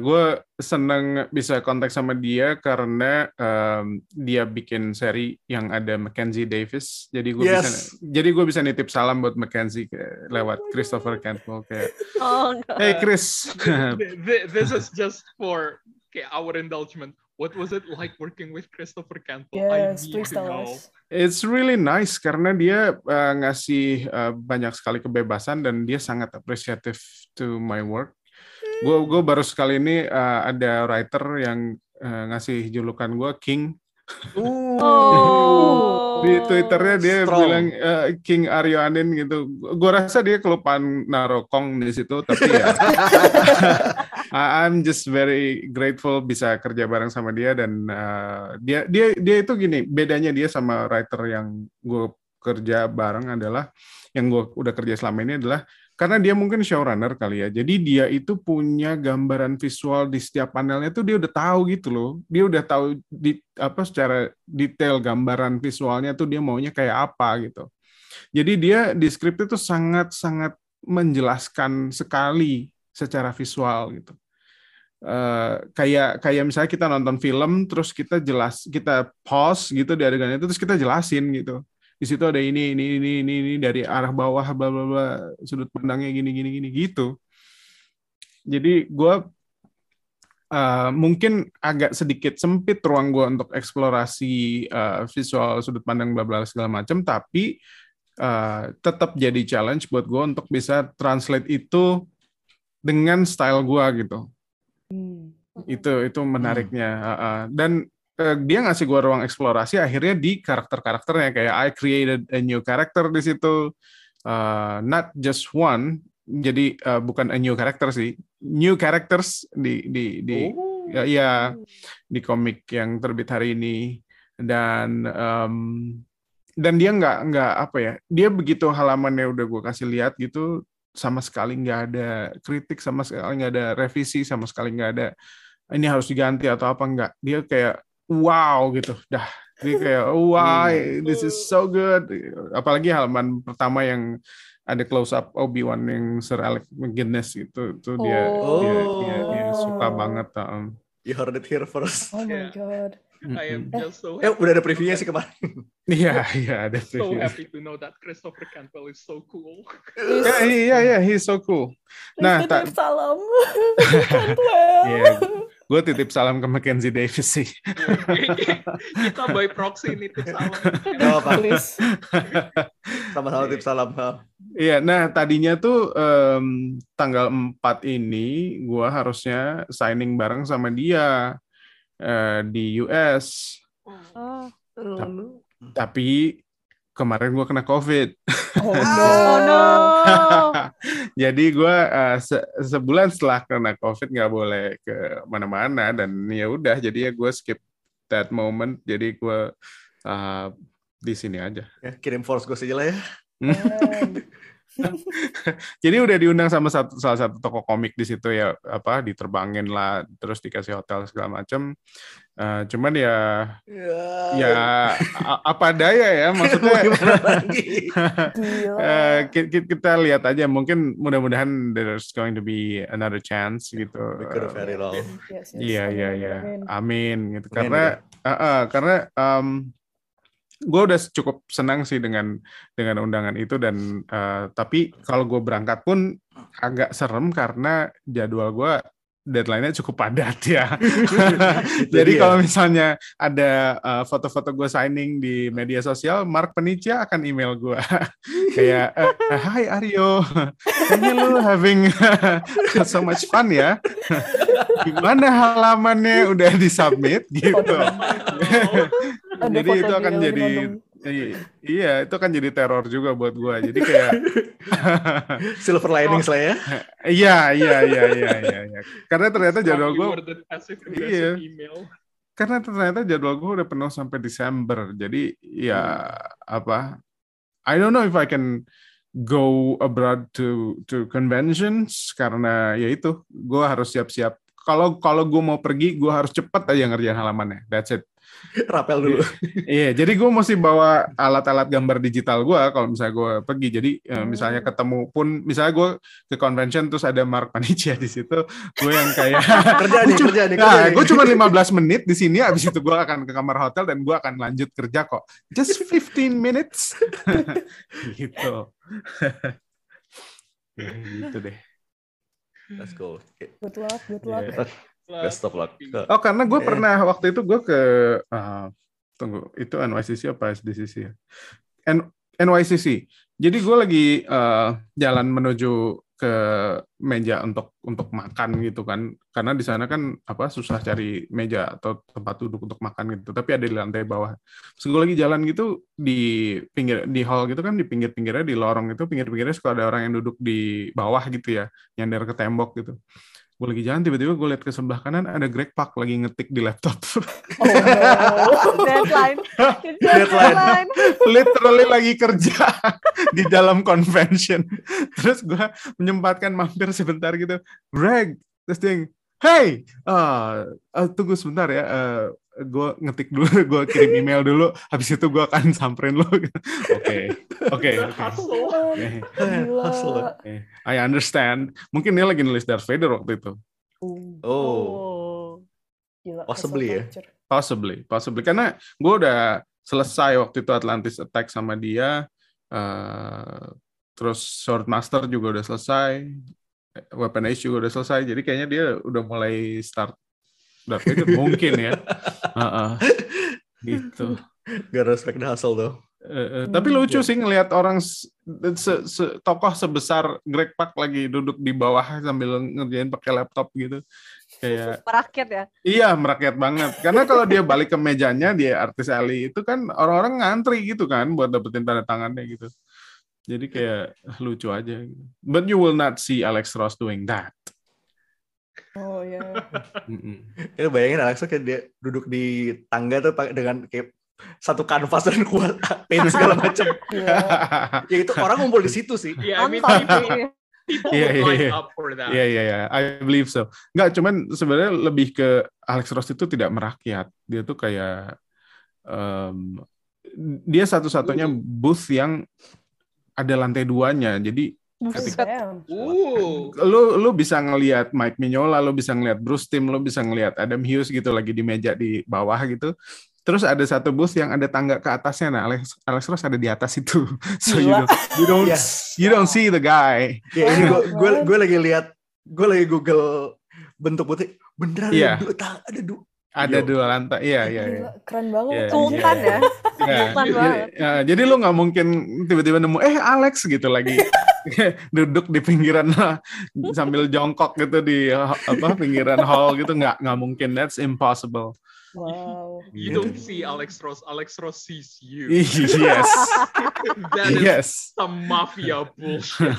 gue seneng bisa kontak sama dia karena um, dia bikin seri yang ada Mackenzie Davis. Jadi gue bisa, Yes. jadi gue bisa nitip salam buat Mackenzie ke- lewat Christopher Cantwell kayak, Oh no. hey Chris, Th- th- This is just for okay, our indulgement. What was it like working with Christopher Campbell? yes I need please to tell know. us It's really nice karena dia uh, ngasih uh, banyak sekali kebebasan dan dia sangat appreciative to my work. Gue gue baru sekali ini uh, ada writer yang uh, ngasih julukan gue King. Oh. Di twitternya dia Strong. bilang uh, King Aryo Anin gitu. Gue rasa dia kelupaan naro Kong di situ tapi ya. I'm just very grateful bisa kerja bareng sama dia dan uh, dia dia dia itu gini bedanya dia sama writer yang gue kerja bareng adalah yang gue udah kerja selama ini adalah karena dia mungkin showrunner kali ya. Jadi dia itu punya gambaran visual di setiap panelnya tuh dia udah tahu gitu loh. Dia udah tahu di apa secara detail gambaran visualnya tuh dia maunya kayak apa gitu. Jadi dia di itu sangat sangat menjelaskan sekali secara visual gitu. Eh, kayak kayak misalnya kita nonton film terus kita jelas kita pause gitu di adegan itu terus kita jelasin gitu di situ ada ini ini ini ini, ini dari arah bawah bla bla bla sudut pandangnya gini gini gini gitu jadi gue uh, mungkin agak sedikit sempit ruang gue untuk eksplorasi uh, visual sudut pandang bla bla segala macam tapi uh, tetap jadi challenge buat gue untuk bisa translate itu dengan style gue gitu Hmm. itu itu menariknya Uh, uh. dan dia ngasih gua ruang eksplorasi akhirnya di karakter-karakternya. Kayak I created a new character di situ. Uh, not just one. Jadi uh, bukan a new character sih. New characters di di di ya, ya di komik yang terbit hari ini. Dan um, dan dia nggak nggak apa ya dia begitu halamannya udah gue kasih lihat gitu sama sekali nggak ada kritik sama sekali nggak ada revisi sama sekali nggak ada ini harus diganti atau apa. Nggak. Dia kayak wow gitu dah dia kayak why this is so good apalagi halaman pertama yang ada close up Obi Wan yang Sir Alec McGuinness itu itu dia, Oh. dia, dia dia suka banget um. You heard it here first. Oh my Yeah. god. I am just so Eh, udah ada previewnya sih kemarin. Iya iya ada so preview. happy to know that Christopher Cantwell is so cool. Ya iya iya he's so cool. Nah, tak- titip salam. Cantwell. Iya, gue titip salam ke Mackenzie Davis sih. Kita by proxy nitip salam. Apa, Please. sama-sama tips salam. Iya, nah tadinya tuh em, tanggal 4 ini gua harusnya signing bareng sama dia eh, di US. Oh. Tapi kemarin gua kena COVID. Oh no. Oh no. Jadi gua eh, se- sebulan setelah kena COVID nggak boleh ke mana-mana dan ya udah jadi ya gue skip that moment. Jadi gua eh, di sini aja. Ya, kirim force gue aja lah ya. Jadi udah diundang sama satu salah satu toko komik di situ ya apa diterbangin lah terus dikasih hotel segala macam. Eh, cuman ya ya a- apa daya ya maksudnya? Gila. eh, ki- ki- kita lihat aja mungkin mudah-mudahan there's going to be another chance gitu. Iya iya Amin, iya. amin. Gitu. Amin, Karena eh, eh, karena gue udah cukup senang sih dengan dengan undangan itu dan eh, tapi kalau gue berangkat pun agak serem karena jadwal gue deadline-nya cukup padat ya. Jadi dia. kalau misalnya ada eh, foto-foto gue signing di media sosial, Mark Penicia akan email gue kayak, eh, Hai Aryo, kayaknya lu having so much fun ya. Gimana halamannya udah disubmit gitu. Jadi itu akan jadi nonton. i- iya itu akan jadi teror juga buat gue. Jadi kayak Silver linings lah ya. iya iya iya iya iya iya. Karena ternyata jadwal gue Iya. email. karena ternyata jadwal gue udah penuh sampai Desember. Jadi ya apa? I don't know if I can go abroad to to conventions karena ya itu gue harus siap-siap. Kalau kalau gue mau pergi, gue harus cepet aja ngerjain halamannya. That's it. Rapel dulu. Iya, jadi gue mesti bawa alat-alat gambar digital gue kalau misalnya gue pergi. Jadi eh, misalnya ketemu pun, misalnya gue ke convention terus ada Mark Panicia di situ, gue yang kayak kerja nih, kerja nih, Nah, gue cuma 15 menit di sini, abis itu gue akan ke kamar hotel dan gue akan lanjut kerja kok. Just 15 minutes. gitu. Gitu deh. Let's go. Good luck, good luck. Iya. Best of luck. Ke- Oh, karena gue Iya. pernah waktu itu gue ke ah, tunggu itu NYCC apa SDCC ya? N- NYCC. Jadi gue lagi eh, jalan menuju ke meja untuk untuk makan gitu kan karena di sana kan apa susah cari meja atau tempat duduk untuk makan gitu tapi ada di lantai bawah terus gue lagi jalan gitu di pinggir di hall gitu kan di pinggir-pinggirnya di lorong itu pinggir-pinggirnya suka ada orang yang duduk di bawah gitu ya nyandar ke tembok gitu gue lagi jalan tiba-tiba gue lihat ke sebelah kanan ada Greg Pak lagi ngetik di laptop Oh no. Deadline. Deadline. deadline. literally lagi kerja di dalam convention terus gue menyempatkan mampir sebentar gitu Greg terus dia yang, hey ah, ah, tunggu sebentar ya gue ngetik dulu gue kirim email dulu habis itu gue akan samperin lo oke oke oke. Gila. Hustle. Oke. I understand mungkin dia lagi nulis Darth Vader waktu itu Uh, Oh, Oh. gila, Possibly ya. Possibly, possibly. Karena gue udah selesai waktu itu Atlantis Attack sama dia. eh, terus Swordmaster juga udah selesai. Weapon Age juga udah selesai. Jadi kayaknya dia udah mulai start Darth Vader mungkin ya. Heeh. gitu. gotta respect the hustle though. Eh, eh, tapi lucu sih ngelihat orang se, se- se- tokoh sebesar Greg Pak lagi duduk di bawah sambil ngerjain pakai laptop gitu. Kayak Merakyat ya. Iya, merakyat banget. Karena kalau dia balik ke mejanya, dia artis Ali itu kan orang-orang ngantri gitu kan buat dapetin tanda tangannya gitu. Jadi kayak lucu aja. gitu. But you will not see Alex Ross doing that. Oh ya. Mm-mm. Ya bayangin Alexa kayak dia duduk di tangga tuh pakai dengan kayak satu kanvas dan kuat paint segala macam. Gila. ya itu orang ngumpul di situ sih. Yeah, I mean, Nonton people, sih. people Iya, would iya, line iya. up for that. Iya iya iya, I believe so. Nggak, cuman sebenarnya lebih ke Alex Ross itu tidak merakyat. Dia tuh kayak em, dia satu-satunya booth yang ada lantai duanya. Jadi Damn. Ooh. lu lu bisa ngelihat Mike Mignola, lu bisa ngelihat Bruce Tim, lu bisa ngelihat Adam Hughes gitu lagi di meja di bawah gitu. Terus ada satu booth yang ada tangga ke atasnya. Nah, Alex Alex Ross ada di atas itu. So you don't you don't, Iya. you don't see the guy. Ya, ini gue gue lagi lihat gue lagi Google bentuk putih beneran Iya. ada dua ada dua Ada Yo. dua lantai. Iya, iya, iya. Keren banget. Iya, Sultan ya. Ya, Sultan jadi, banget. ya, jadi lu nggak mungkin tiba-tiba nemu eh Alex gitu lagi duduk di pinggiran sambil jongkok gitu di apa pinggiran hall gitu nggak nggak mungkin that's impossible. Wow. You don't see Alex Ross. Alex Ross sees you. yes, That is yes, some mafia bullshit.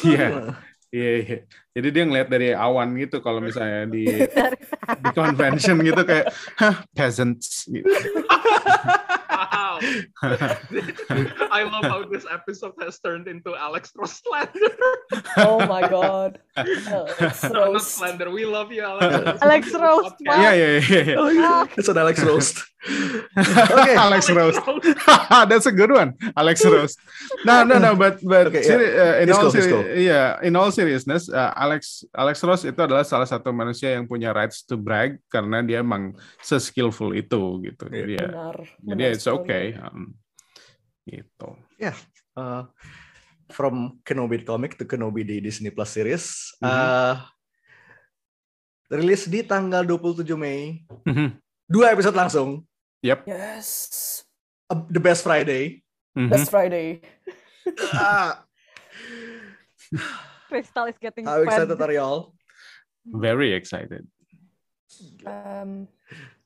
iya, iya, iya. Jadi dia ngeliat dari awan gitu kalau misalnya di di convention gitu kayak hah peasants gitu. Wow. I love how this episode has turned into Alex Ross slander. Oh my god. Alex No, not slander. We love you, Alex. Alex. Wow. Iya, iya, iya. iya. Oh, iya. It's an Alex roast. Oke. Alex Rose. That's a good one, Alex Rose. No, no, no, but but Okay, seri- uh, in Let's all seri- yeah, in all seriousness, uh, Alex Alex Rose itu adalah salah satu manusia yang punya rights to brag karena dia emang se-skillful itu gitu. Iya. Jadi ya, Benar. jadi benar it's okay. Um, gitu. Uh, from Kenobi comic to Kenobi di Disney Plus series. Mhm. Uh, rilis di tanggal 27 Mei. Mhm. Dua episode langsung. Yes. Uh, The Best Friday. Mhm. Best Friday. Ah, Crystal is getting how excited are y'all? Very excited. Um,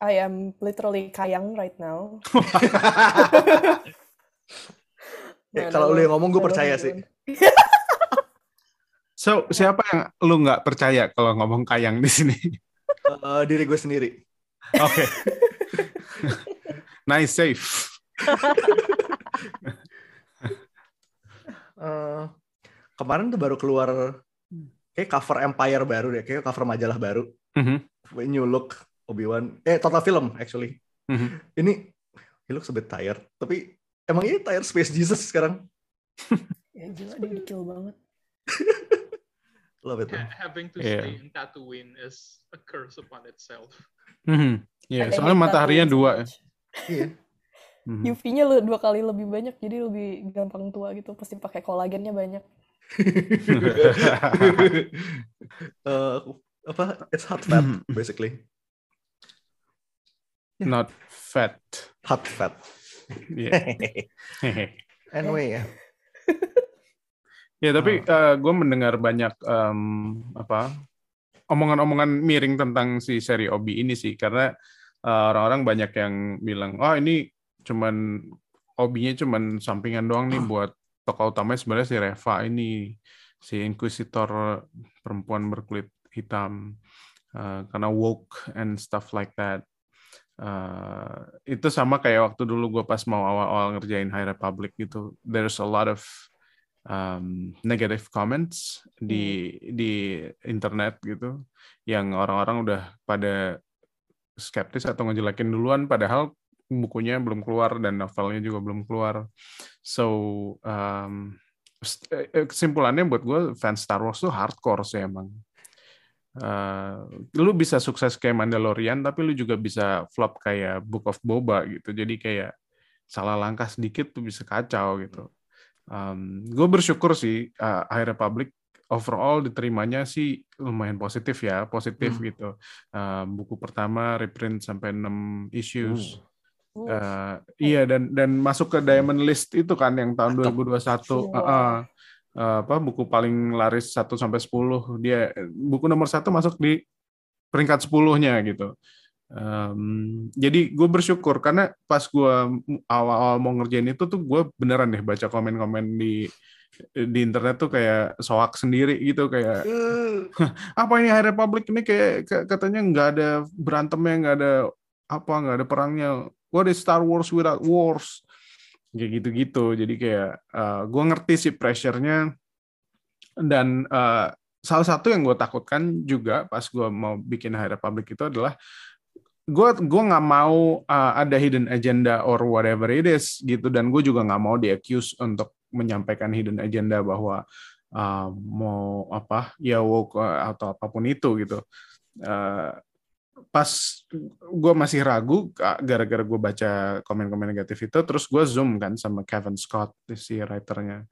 I am literally kayang right now. Ya, kalau lu yang ngomong, gue percaya sih. So siapa yang lu nggak percaya kalau ngomong kayang di sini? Uh, diri gue sendiri. Oke. nice save. Eh, kemarin tuh baru keluar kayak cover Empire baru deh, kayak cover majalah baru. Mhm. New Look Obi-Wan. Eh, total film actually. Mhm. Ini he looks a bit tired, tapi emang ini tired Space Jesus sekarang. Ya gila dia kill banget. Love it. Ha- Having to Yeah. stay in Tatooine is a curse upon itself. Mhm. Iya, I soalnya mataharinya dua. much. Iya. Mhm. UV-nya le- dua kali lebih banyak jadi lebih gampang tua gitu pasti pakai kolagennya banyak Eh, apa? It's hot fat Mhm. basically. Not fat. Hot fat. Iya. anyway ya. Ya tapi gue mendengar banyak em, apa omongan-omongan miring tentang si seri Obi ini sih karena eh, orang-orang banyak yang bilang oh ini cuman Obinya cuman sampingan doang nih buat tokoh utamanya sebenarnya si Reva ini si Inquisitor perempuan berkulit hitam eh, karena woke and stuff like that. Eh, itu sama kayak waktu dulu gue pas mau awal-awal ngerjain High Republic gitu. There's a lot of um, negative comments di di internet gitu yang orang-orang udah pada skeptis atau ngejelekin duluan padahal bukunya belum keluar dan novelnya juga belum keluar so um, st- eh, kesimpulannya buat gue fans Star Wars tuh hardcore sih emang Uh, lu bisa sukses kayak Mandalorian tapi lu juga bisa flop kayak Book of Boba gitu. Jadi kayak salah langkah sedikit tuh bisa kacau gitu. Um, gue bersyukur sih uh, High Republic overall diterimanya sih lumayan positif ya positif Hmm. gitu. Uh, buku pertama reprint sampai 6 issues. Uh, Uh, iya dan dan masuk ke Diamond List itu kan yang tahun Mantap. 2021 Wow. Uh, uh, uh, apa buku paling laris 1 sampai 10 dia buku nomor satu masuk di peringkat 10-nya gitu. Um, jadi gue bersyukur karena pas gue awal-awal mau ngerjain itu tuh gue beneran deh baca komen-komen di di internet tuh kayak soak sendiri gitu kayak apa ini High Republic ini kayak kayak katanya nggak ada berantemnya nggak ada apa nggak ada perangnya. What is Star Wars without wars kayak gitu-gitu. Jadi kayak uh, gue ngerti sih pressure-nya. Dan uh, salah satu yang gue takutkan juga pas gue mau bikin High Republic itu adalah gue gue nggak mau uh, ada hidden agenda or whatever it is gitu. Dan gue juga nggak mau di untuk menyampaikan hidden agenda bahwa uh, mau apa ya woke atau apa pun itu gitu. Uh, pas gue masih ragu gara-gara gue baca komen-komen negatif itu, terus gue zoom kan sama Kevin Scott si writernya.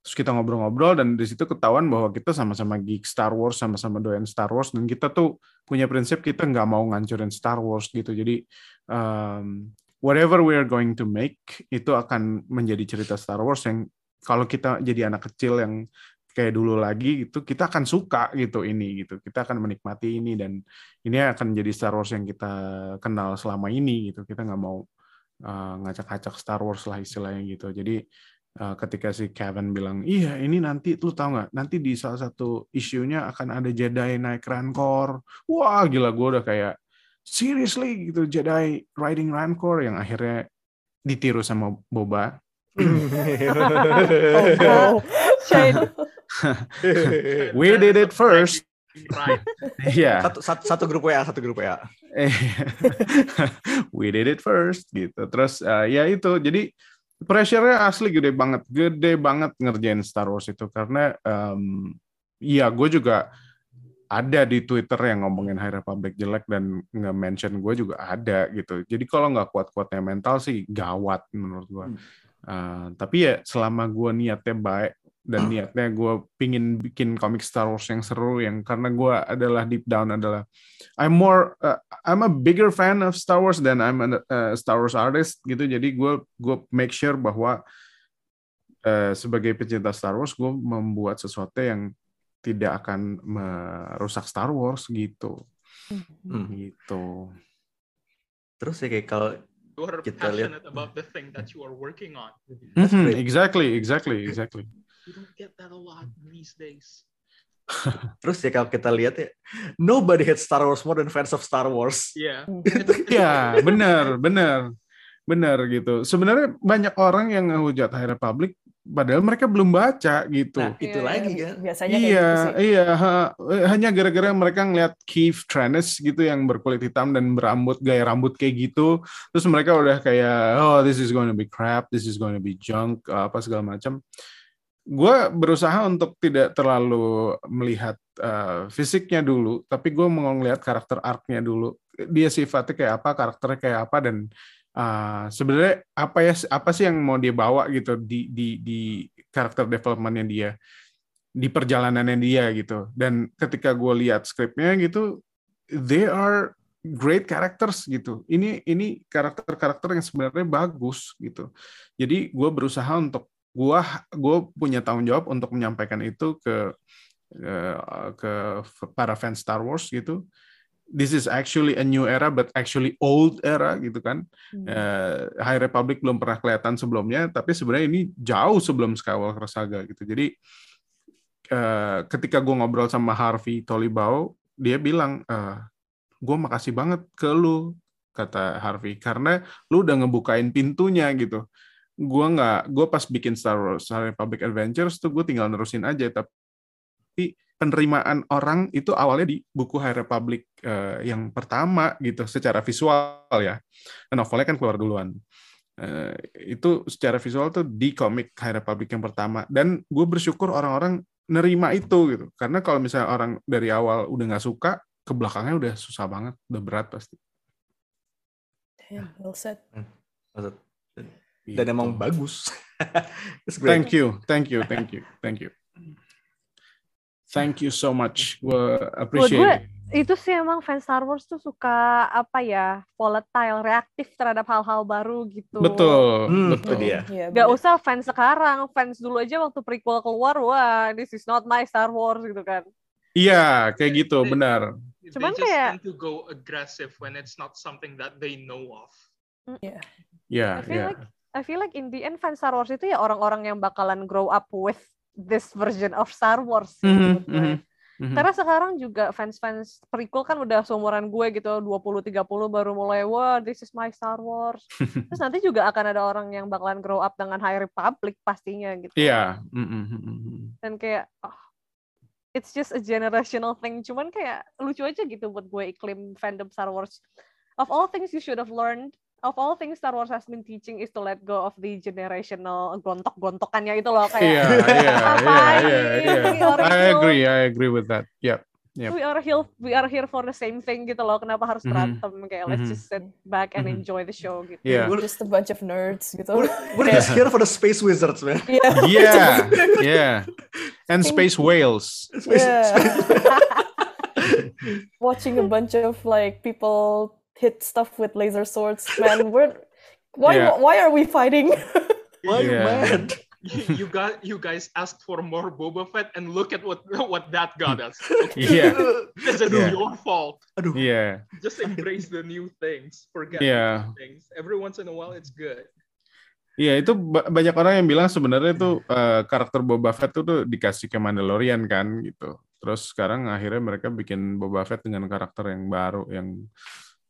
Terus kita ngobrol-ngobrol dan di situ ketahuan bahwa kita sama-sama geek Star Wars, sama-sama doyan Star Wars dan kita tuh punya prinsip kita nggak mau ngancurin Star Wars gitu. Jadi um, whatever we are going to make itu akan menjadi cerita Star Wars yang kalau kita jadi anak kecil yang kayak dulu lagi gitu kita akan suka gitu ini gitu. Kita akan menikmati ini dan ini akan menjadi Star Wars yang kita kenal selama ini gitu. Kita nggak mau uh, ngacak-ngacak Star Wars lah istilahnya gitu. Jadi uh, ketika si Kevin bilang iya ini nanti tuh tau nggak? Nanti di salah satu isunya akan ada Jedi naik Rancor. Wah gila gue udah kayak seriously? gitu. Jedi riding Rancor yang akhirnya ditiru sama Boba. Oh, We did it first. Right. Iya. Satu, satu, satu grup WA, satu grup WA. We did it first gitu. Terus uh, ya itu. Jadi pressure-nya asli gede banget, gede banget ngerjain Star Wars itu karena um, ya gue juga ada di Twitter yang ngomongin High Republic jelek dan nge-mention gue juga ada gitu. Jadi kalau nggak kuat-kuatnya mental sih gawat menurut gue. Uh, tapi ya selama gue niatnya baik dan niatnya gue pingin bikin komik Star Wars yang seru yang karena gue adalah deep down adalah I'm more uh, I'm a bigger fan of Star Wars than I'm a uh, Star Wars artist gitu jadi gue gue make sure bahwa uh, sebagai pecinta Star Wars gue membuat sesuatu yang tidak akan merusak Star Wars gitu hmm. gitu terus ya kayak kalau you are kita passionate lihat about the thing that you are working on. Mm-hmm. Exactly, exactly, exactly. You don't get that a lot these days. Terus ya kalau kita lihat ya, nobody hates Star Wars more than fans of Star Wars. Yeah. ya, benar, benar. Benar gitu. Sebenarnya banyak orang yang ngehujat High Republic padahal mereka belum baca gitu. Nah, itu Iya, lagi iya. kan. Biasanya iya, kayak gitu sih. iya, ha- hanya gara-gara mereka ngeliat Keith Trennis gitu yang berkulit hitam dan berambut gaya rambut kayak gitu, terus mereka udah kayak oh this is going to be crap, this is going to be junk, apa segala macam. Gue berusaha untuk tidak terlalu melihat uh, fisiknya dulu, tapi gue mau ngeliat karakter arc-nya dulu. Dia sifatnya kayak apa, karakternya kayak apa dan uh, sebenarnya apa ya apa sih yang mau dia bawa gitu di di di karakter developmentnya dia di perjalanannya dia gitu. Dan ketika gue lihat skripnya gitu they are great characters gitu. Ini ini karakter-karakter yang sebenarnya bagus gitu. Jadi gue berusaha untuk gue gue punya tanggung jawab untuk menyampaikan itu ke ke para fans Star Wars gitu this is actually a new era but actually old era gitu kan. Hmm. Eh, High Republic belum pernah kelihatan sebelumnya tapi sebenarnya ini jauh sebelum Skywalker Saga gitu. Jadi eh, ketika gue ngobrol sama Harvey Tolibao, dia bilang eh, gue makasih banget ke lu kata Harvey karena lu udah ngebukain pintunya gitu. Gue nggak, gue pas bikin Star Wars High Republic Adventures tuh gue tinggal nerusin aja tapi penerimaan orang itu awalnya di buku High Republic eh, yang pertama gitu secara visual ya. Novelnya kan keluar duluan. Eh, itu secara visual tuh di komik High Republic yang pertama dan gue bersyukur orang-orang nerima itu gitu. Karena kalau misalnya orang dari awal udah nggak suka, ke belakangnya udah susah banget, udah berat pasti. Damn, well said. Maksud- Gitu. Dan emang bagus. Thank you, thank you, thank you, thank you. Thank you so much. Gue appreciate gue, it. itu sih emang fans Star Wars tuh suka apa ya volatile reaktif terhadap hal-hal baru gitu Betul, Hmm, betul. dia. Iya, Gak usah fans sekarang, fans dulu aja waktu prequel keluar, wah this is not my Star Wars gitu kan. Iya, kayak gitu, benar. They Cuman just kayak- tend to go aggressive when it's not something that they know of. Iya. Iya, I feel iya. like I feel like in the end fans Star Wars itu ya orang-orang yang bakalan grow up with this version of Star Wars. sih Mhm, menurut gue. mhm, mhm. Karena sekarang juga fans-fans prequel kan udah seumuran gue gitu 20-30 baru mulai wah this is my Star Wars. Terus nanti juga akan ada orang yang bakalan grow up dengan High Republic pastinya gitu. Iya. mhm, mhm. Dan kayak oh, it's just a generational thing. Cuman kayak lucu aja gitu buat gue iklim fandom Star Wars. Of all things you should have learned of all things Star Wars has been teaching is to let go of the generational gontok-gontokannya itu loh kayak yeah, yeah, yeah, yeah, yeah. I agree, I agree with that. Yep. Yep. We are here, we are here for the same thing gitu loh. Kenapa harus Mhm. berantem? Kayak let's Mhm. just sit back and Mhm. enjoy the show gitu. Yeah. We're just a bunch of nerds gitu. We're, we're just here for the space wizards, man. yeah. Yeah, yeah. And space whales. Space, Yeah. space- Watching a bunch of like people hit stuff with laser swords, man. We're why Yeah. why are we fighting? Why you Yeah. mad? you got you guys asked for more Boba Fett, and look at what what that got us. Yeah, This is Yeah. your fault. Aduh. yeah, Just embrace the new things. Forget yeah. the things. Every once in a while, it's good. Iya itu ba- banyak orang yang bilang sebenarnya tuh eh, karakter Boba Fett tuh, tuh dikasih ke Mandalorian kan gitu. Terus sekarang akhirnya mereka bikin Boba Fett dengan karakter yang baru yang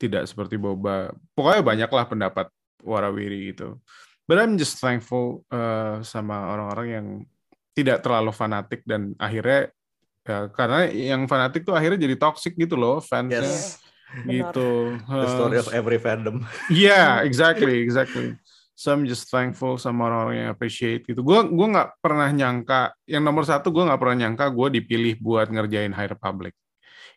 tidak seperti Boba. Pokoknya banyaklah pendapat warawiri gitu. But I'm just thankful eh, sama orang-orang yang tidak terlalu fanatik dan akhirnya ya, karena yang fanatik tuh akhirnya jadi toxic gitu loh fansnya Yes. Benar. gitu. The story of every fandom. Yeah, exactly, exactly. So I'm just thankful sama orang-orang yang appreciate gitu. Gue gua nggak pernah nyangka, yang nomor satu gue nggak pernah nyangka gue dipilih buat ngerjain High Republic.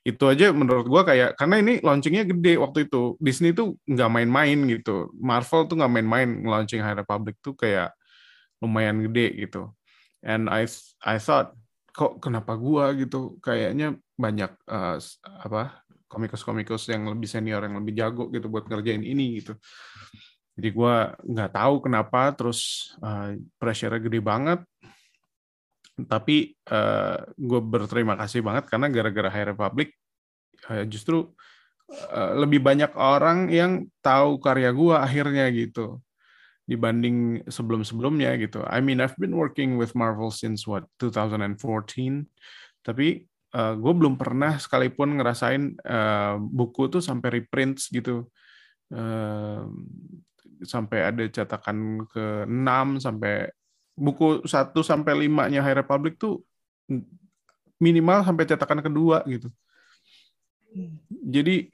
Itu aja menurut gue kayak, karena ini launchingnya gede waktu itu. Disney tuh nggak main-main gitu. Marvel tuh nggak main-main launching High Republic tuh kayak lumayan gede gitu. And I I thought, kok kenapa gue gitu? Kayaknya banyak eh, s- apa komikus-komikus yang lebih senior yang lebih jago gitu buat ngerjain ini gitu. Jadi gue nggak tahu kenapa terus uh, pressure-nya gede banget. Tapi gue berterima kasih banget karena gara-gara High Republic uh, justru uh, lebih banyak orang yang tahu karya gue akhirnya gitu dibanding sebelum-sebelumnya gitu. I mean I've been working with Marvel since what 2014, tapi uh, gue belum pernah sekalipun ngerasain uh, buku tuh sampai reprints gitu. Uh, sampai ada cetakan ke 6 sampai buku 1 sampai 5-nya High Republic tuh minimal sampai cetakan kedua gitu. Jadi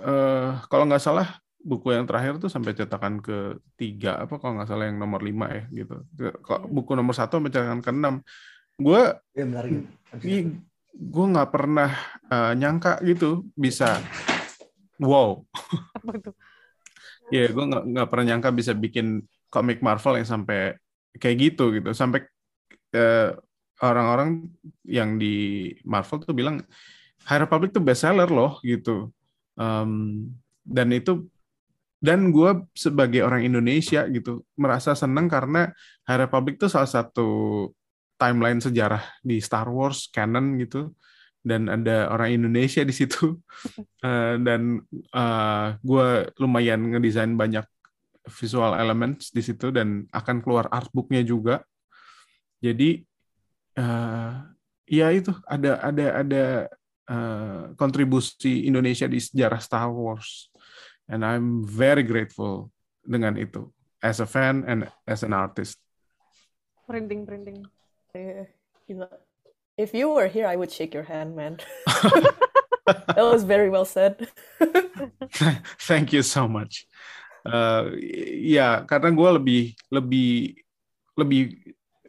eh, kalau nggak salah buku yang terakhir tuh sampai cetakan ke tiga apa kalau nggak salah yang nomor 5 ya gitu. Kalau buku nomor satu sampai cetakan ke 6 gue Ya benar gitu. gue nggak pernah eh, nyangka gitu bisa wow Apa tuh? ya gue nggak pernah nyangka bisa bikin komik Marvel yang sampai kayak gitu gitu. Sampai eh, orang-orang yang di Marvel tuh bilang High Republic tuh bestseller loh gitu. Em, dan itu dan gue sebagai orang Indonesia gitu merasa seneng karena High Republic tuh salah satu timeline sejarah di Star Wars canon gitu. Dan ada orang Indonesia di situ. Eh, dan gue lumayan ngedesain banyak visual elements di situ dan akan keluar artbooknya juga jadi eh, ya itu ada ada ada eh, kontribusi Indonesia di sejarah Star Wars and I'm very grateful dengan itu as a fan and as an artist Printing, printing. Eh, gila. If you were here, I would shake your hand, man. that was very well said. Thank you so much. Ya, karena gue lebih lebih lebih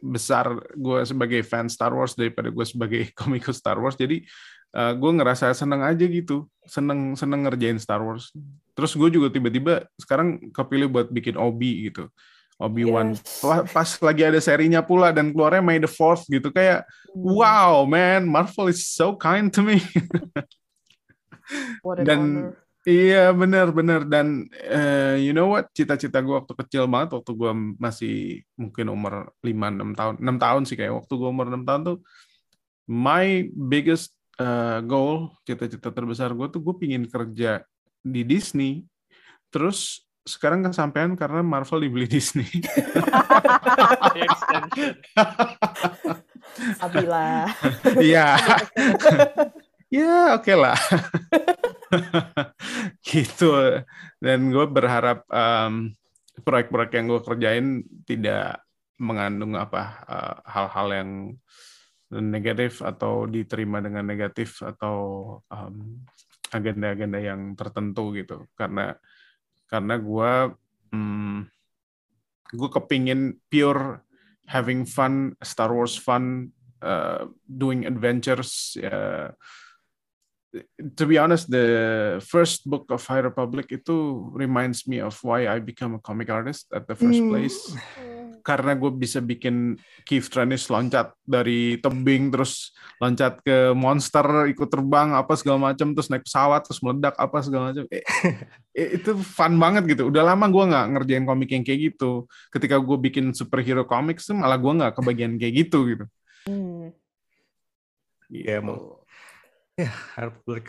besar gue sebagai fan Star Wars daripada gue sebagai komikus Star Wars. Jadi eh, gue ngerasa seneng aja gitu, seneng seneng ngerjain Star Wars. Terus gue juga tiba-tiba sekarang kepilih buat bikin Obi gitu. Obi Wan Yes. pas, lagi ada serinya pula dan keluarnya May the Fourth gitu kayak wow man Marvel is so kind to me Dan honor. Iya benar-benar dan eh, you know what cita-cita gue waktu kecil banget waktu gue masih mungkin umur 5-6 tahun 6 tahun sih kayak waktu gue umur 6 tahun tuh my biggest eh, goal cita-cita terbesar gue tuh gue pingin kerja di Disney terus sekarang kesampaian karena Marvel dibeli Disney. Abila. Iya. ya, oke lah. gitu. Dan gue berharap em, proyek-proyek yang gue kerjain tidak mengandung apa eh, hal-hal yang negatif atau diterima dengan negatif atau em, agenda-agenda yang tertentu gitu. Karena karena gue hmm, gue kepingin pure having fun Star Wars fun uh, doing adventures uh, to be honest the first book of High Republic itu reminds me of why I become a comic artist at the first Hmm. place karena gue bisa bikin Keith Trennis loncat dari tebing terus loncat ke monster ikut terbang apa segala macam terus naik pesawat terus meledak apa segala macam Eh, eh, itu fun banget gitu udah lama gue nggak ngerjain komik yang kayak gitu ketika gue bikin superhero comics malah gue nggak kebagian kayak gitu gitu Hmm. Gitu. Ya, emang. Ya, High Republic.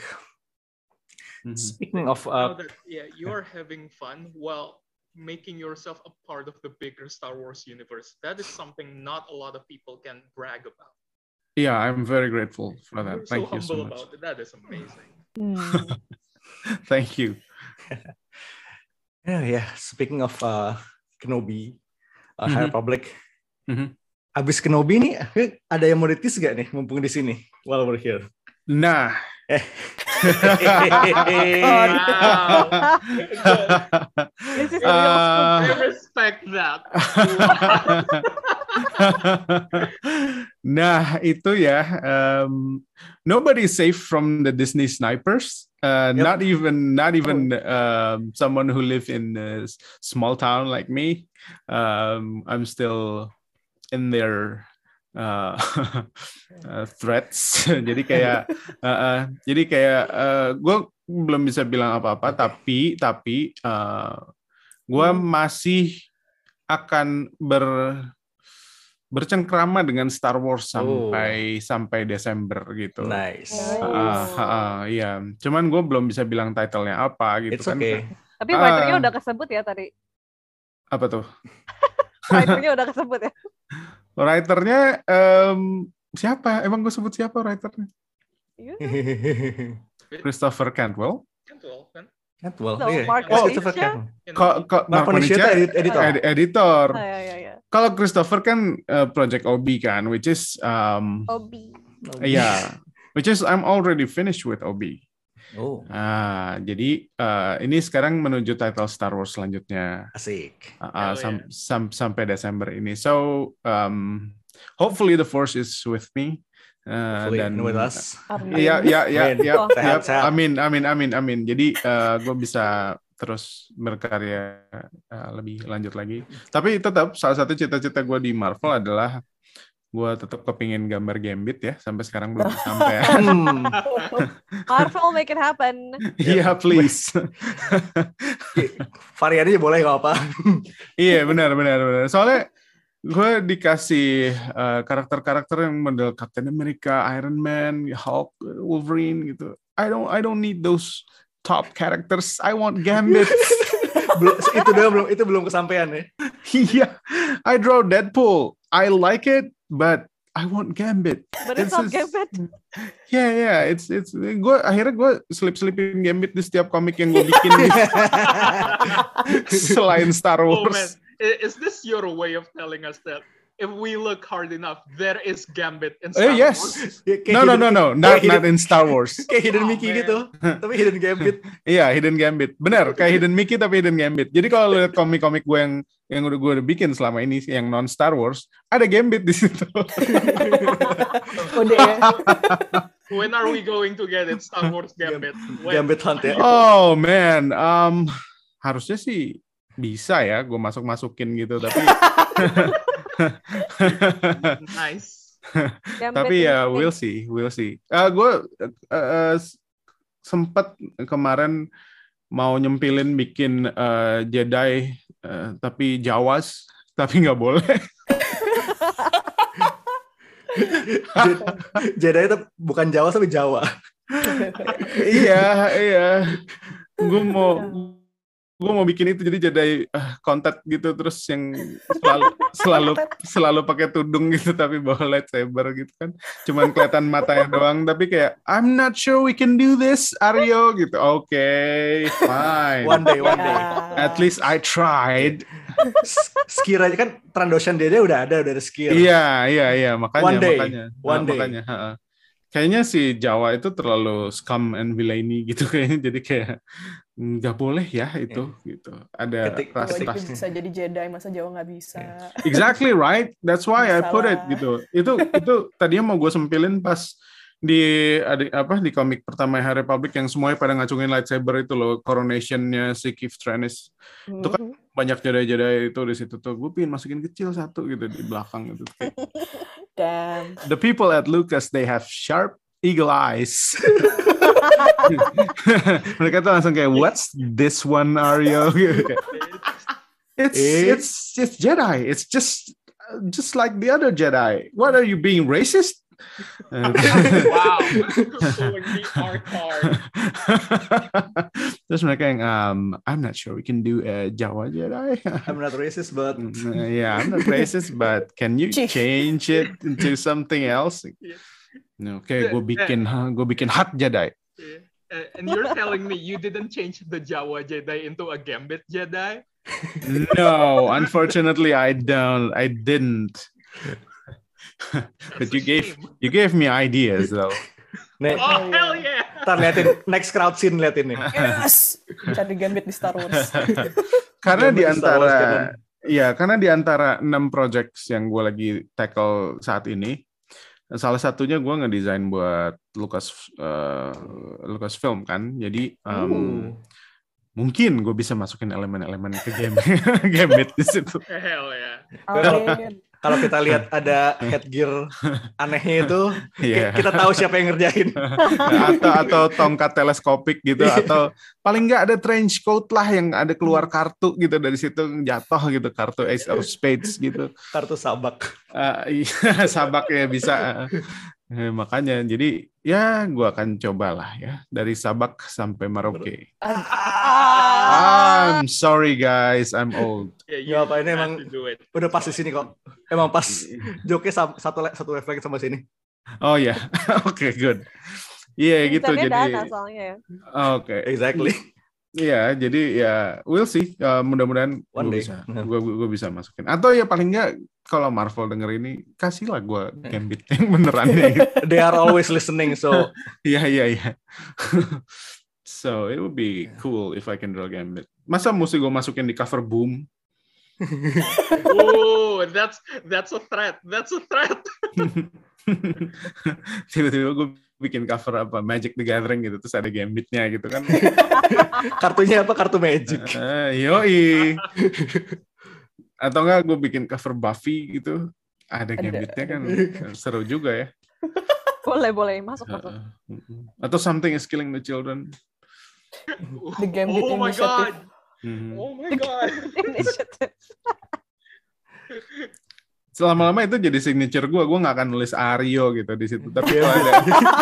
Mhm. Speaking of Now uh, that yeah, you're having fun while making yourself a part of the bigger Star Wars universe. That is something not a lot of people can brag about. Yeah, I'm very grateful for You're that. Thank so you so humble much. about it. That is amazing. Hmm. Thank you. yeah, yeah. Speaking of uh, Kenobi, uh, High Mhm. Republic. Mhm. Abis Kenobi nih, ada yang mau ditis gak nih, mumpung di sini, while we're here? Nah, Wow. This is the. Uh, I respect that. nah itu ya um, nobody is safe from the Disney snipers uh, Yep. not even not even um, someone who live in a s- small town like me um, I'm still in their uh, uh, threats jadi kayak uh, uh, jadi kayak gue belum bisa bilang apa-apa tapi tapi gue masih akan ber bercengkrama dengan Star Wars sampai sampai Desember gitu. Nice. Nice. Ah, ah, ah, iya, cuman gue belum bisa bilang titlenya apa gitu It's kan. okay. Tapi writernya Ah. udah kesebut ya tadi. Apa tuh? Writernya udah kesebut ya. Writernya em, siapa? Emang gue sebut siapa writernya? Iya. Christopher Cantwell. Cantwell, kan? Cantwell, No, iya. Mark Oh. Christopher Cantwell. Kok kok Mark edit- editor. ed- editor. Ah, ya, ya, ya. Kalau Christopher kan eh, Project OB kan, which is um, Obi. yeah, which is I'm already finished with OB. Oh, Ah, jadi eh, ini sekarang menuju title Star Wars selanjutnya asik. ah, ah, Hell sam- sam- sampai Desember ini. So um, hopefully the Force is with me uh, Hopefully, dan with us. Iya, iya, iya, Amin. iya, iya. Amin, amin, amin, amin. Jadi gue bisa terus berkarya eh, lebih lanjut lagi. Tapi tetap salah satu cita-cita gue di Marvel adalah gue tetap kepingin gambar Gambit ya. Sampai sekarang belum sampai. Marvel make it happen. Iya, please. Variannya boleh nggak apa. Iya benar benar benar. Soalnya gue dikasih uh, karakter-karakter yang model Captain America, Iron Man, Hulk, Wolverine gitu. I don't I don't need those top characters. I want Gambit. belum, itu doang belum itu belum kesampaian ya. Iya, I draw Deadpool. I like it, but I want Gambit. But it's It's not Gambit. Yeah, yeah, it's it's gue akhirnya gue selip-selipin Gambit di setiap komik yang gue bikin selain Star Oh man, Wars. I- is this your way of telling us that if we look hard enough, there is Gambit in Eh, Star yes. Wars? No, no, hidden- no, no, not hidden- not in Star Wars. Kayak hidden Oh, Mickey man. gitu, tapi hidden Gambit. Iya, Hidden Gambit. Benar, kayak Hidden Mickey tapi Hidden Gambit. Jadi kalau lihat komik-komik gue yang yang udah gue udah bikin selama ini yang non Star Wars, ada Gambit di situ. Udah ya. When are we going to get it, Star Wars Gambit? When? Gambit Hunt ya. oh man, um, harusnya sih bisa ya, gue masuk masukin gitu. Tapi Nice. Tapi ya we'll see, we'll see. Uh, gue uh, sempat kemarin mau nyempilin bikin uh, Jedi uh, tapi Jawas tapi nggak boleh. Jedi itu bukan Jawa tapi Jawa. iya, iya. Gue mau gue mau bikin itu jadi Jedi uh, kontak gitu terus yang selalu selalu selalu pakai tudung gitu tapi bawa lightsaber gitu kan. Cuman kelihatan matanya doang tapi kayak I'm not sure we can do this Aryo gitu. Oke, fine. One day, one day. At least I tried. Skill aja kan Trandoshan Dede udah ada, udah ada skill. Iya, iya, iya, makanya One day, makanya. one Nah, day. makanya, ha-ha. Kayaknya si Jawa itu terlalu scum and villainy gitu kayaknya jadi kayak nggak boleh ya itu gitu. Ada Ketik- ras bisa jadi Jedi, masa Jawa nggak bisa. exactly right? That's why I put it gitu. Itu itu tadinya mau gue sempilin pas di ada apa di komik pertama High Republic yang semuanya pada ngacungin lightsaber itu loh coronationnya si Keith Trennis Itu kan- Mhm. banyak jedi-jedi itu di situ tuh. Gue pingin masukin kecil satu gitu di belakang gitu Kayak, Damn. the people at Lucas they have sharp eagle eyes mereka tuh langsung kayak what's this one Aryo Gitu, it's it's it's Jedi it's just just like the other Jedi what are you being racist wow. Pulling the R card. Terus mereka yang um, I'm not sure we can do a Jawa Jedi. I'm not racist, but Uh, yeah, I'm not racist, but can you change it into something else? Yeah. No, okay, gue bikin, gue bikin hot Jedi. Yeah. Uh, and you're telling me you didn't change the Jawa Jedi into a Gambit Jedi? No, unfortunately, I don't. I didn't. but you gave shame. you gave me ideas though. nih, Oh hell yeah! ntar liatin next crowd scene liatin nih. Yes. Cari Gambit di Star Wars. Karena di Wars antara ya karena di antara enam projects yang gue lagi tackle saat ini, salah satunya gue ngedesain buat Lucas eh, Lucas Film kan. Jadi um, Uh. mungkin gue bisa masukin elemen-elemen ke game Gambit di situ. Hell yeah! Amin. Kalau kita lihat ada headgear anehnya itu, Iya. kita tahu siapa yang ngerjain. atau atau tongkat teleskopik gitu atau paling nggak ada trench coat lah yang ada keluar kartu gitu dari situ jatuh gitu kartu Ace of Spades gitu Kartu sabak. Eh, iya sabaknya bisa Eh, makanya jadi ya gua akan cobalah ya dari sabak sampai Maroke Ah. I'm sorry guys I'm old Nggak apa, ini have emang-. Udah pas di sini kok. Emang pas joke satu satu efek sama sini. oh ya oke good iya gitu jadi ya. oke Exactly. Iya, jadi ya we'll see. Uh, mudah-mudahan gue bisa, gue gue bisa masukin. Atau ya paling nggak kalau Marvel denger ini kasihlah gue gambit yang beneran. They are always listening, so Iya iya iya. so it would be cool if I can draw gambit. Masa mesti gue masukin di cover boom? Oh, that's that's a threat. That's a threat. Tiba-tiba gue bikin cover apa Magic the Gathering gitu terus ada gambitnya gitu kan. kartunya apa? Kartu magic. Eh, yoi. Atau enggak gue bikin cover Buffy gitu. Ada gambitnya kan seru juga ya. Boleh, boleh. Masuk, masuk. Atau something is killing the children. The Gambit oh my Initiative. god! Mhm. Oh my god! Selama-lama itu jadi signature gue, gue nggak akan nulis Aryo gitu di situ. Tapi kalau ada,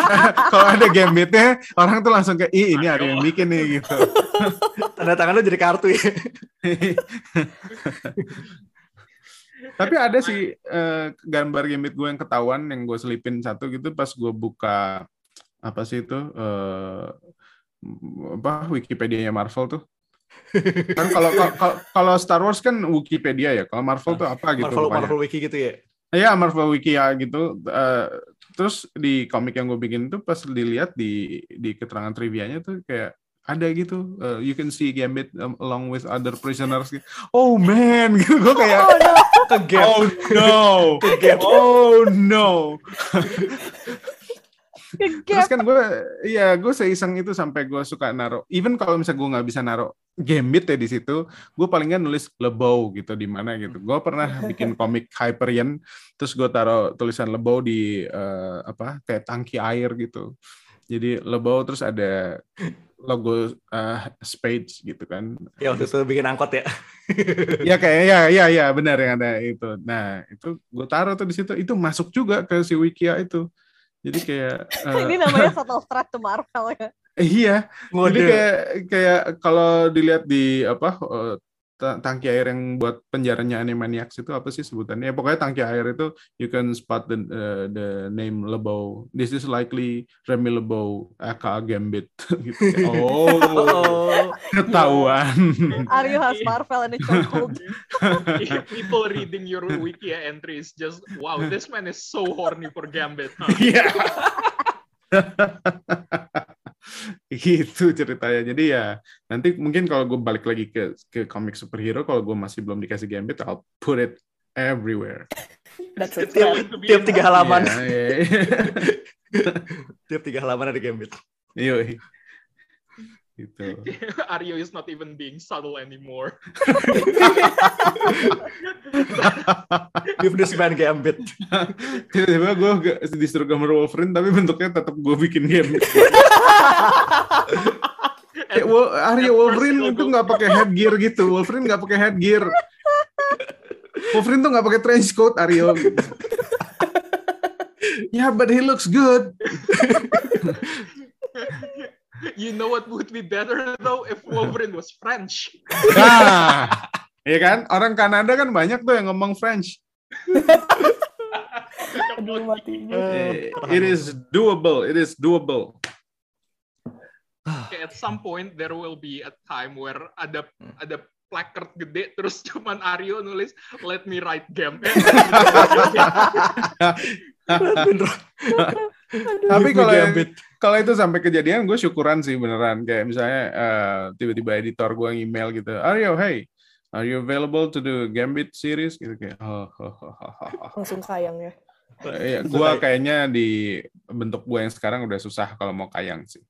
kalau ada gambitnya, orang tuh langsung kayak, ih ini Aryo yang bikin nih gitu. Tanda tangan lu jadi kartu ya. Tapi ada sih eh, gambar gambit gue yang ketahuan, yang gue selipin satu gitu pas gue buka apa sih itu eh, apa Wikipedia-nya Marvel tuh. Kan kalau kalau kalau Star Wars kan Wikipedia ya, kalau Marvel tuh apa gitu Marvel pokoknya. Marvel Wiki gitu ya. Iya Marvel Wiki ya gitu. Eh, terus di komik yang gue bikin tuh pas dilihat di di keterangan trivianya tuh kayak ada gitu. eh, you can see Gambit um, along with other prisoners. Oh man, gitu gue kayak Oh, no. Ke oh no, oh no. Terus kan gue, ya gue seiseng itu sampai gue suka naro. Even kalau misalnya gue nggak bisa naro Gambit ya di situ, gue paling nggak nulis Lebau gitu di mana gitu. Gue pernah bikin komik Hyperion, terus gue taruh tulisan Lebau di eh, apa kayak tangki air gitu. Jadi Lebau terus ada logo eh, Spades gitu kan. Ya waktu itu bikin angkot ya. ya kayak ya ya ya benar yang ada itu. Nah itu gue taruh tuh di situ. Itu masuk juga ke si Wikia itu. Jadi kayak eh, Ini namanya Subtle Threat to Marvel ya. iya. Jadi Ngode. kayak kayak kalau dilihat di apa eh, tangki air yang buat penjaranya Animaniacs itu apa sih sebutannya? Ya, pokoknya tangki air itu you can spot the eh, the name Lebau. This is likely Remy Lebau aka Gambit gitu. Oh, Oh, ketahuan. Aryo has Marvel in a chokehold. People reading your Wikia entries just wow, this man is so horny for Gambit. Huh? Iya. gitu ceritanya. Jadi ya nanti mungkin kalau gue balik lagi ke ke komik superhero, kalau gue masih belum dikasih gambit, I'll put it everywhere. That's a tiap, tiap tiga halaman. Iya, iya, iya. tiap tiga halaman ada gambit. Yoi. Gitu. Aryo is not even being subtle anymore. Give this man gambit. Tiba-tiba gue disuruh gambar Wolverine, tapi bentuknya tetap gue bikin game. Kayak Wo- Arya Wolverine itu nggak pakai headgear gitu. Wolverine nggak pakai headgear. Wolverine tuh nggak pakai trench coat Aryo. yeah, but he looks good. You know what would be better though if Wolverine was French. Nah, ya kan? Orang Kanada kan banyak tuh yang ngomong French. Aduh. Eh, It is doable. It is doable. Okay, at some point there will be a time where ada ada placard gede terus cuman Aryo nulis let me write game. Tapi kalau yang- kalau itu sampai kejadian gue syukuran sih beneran kayak misalnya eh, tiba-tiba editor gue email gitu Aryo hey are you available to do Gambit series gitu kayak oh, oh, oh, oh, oh, oh. Langsung kayang ya. Iya, gue kayaknya di bentuk gue yang sekarang udah susah kalau mau kayang sih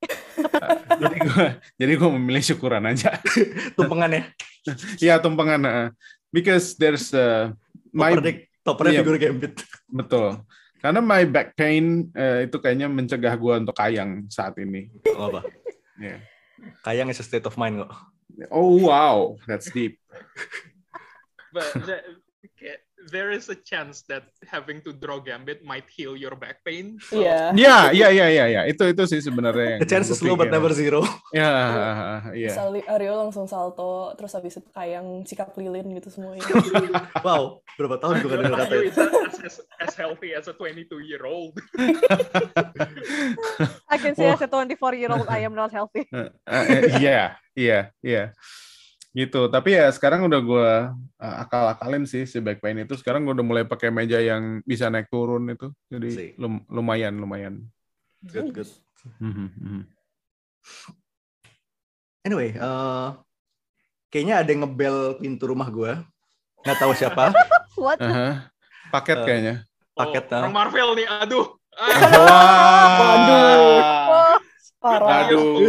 jadi gue jadi gue memilih syukuran aja Tumpengannya. Iya tumpengan because there's uh, my toppernya Iya. figur gambit. betul karena my back pain eh, itu kayaknya mencegah gue untuk kayang saat ini Gak apa. Iya. Kayang is a state of mind kok. oh wow that's deep But the- there is a chance that having to draw Gambit might heal your back pain. So Iya. Ya, ya, ya, ya, ya. Itu itu sih sebenarnya. yang The chance is low but never zero. Ya, iya. Misal Aryo langsung salto, terus habis itu kayang sikap lilin gitu semuanya. Wow, berapa tahun gue dengar kata itu. as, as, healthy as a 22 year old. I can say as a 24 year old I am not healthy. Iya, iya, iya. Gitu. Tapi ya sekarang udah gue akal-akalin sih si back pain itu. Sekarang gue udah mulai pakai meja yang bisa naik turun itu. Jadi lum- lumayan, lumayan. Good, good. Mhm, mhm. Anyway, eh, kayaknya ada yang ngebel pintu rumah gue. Nggak tahu siapa. What? Aha. Paket Eh, kayaknya. Paket, oh, ah. orang Marvel nih, aduh. Ah, Waduh. Oh, Parah. Aduh.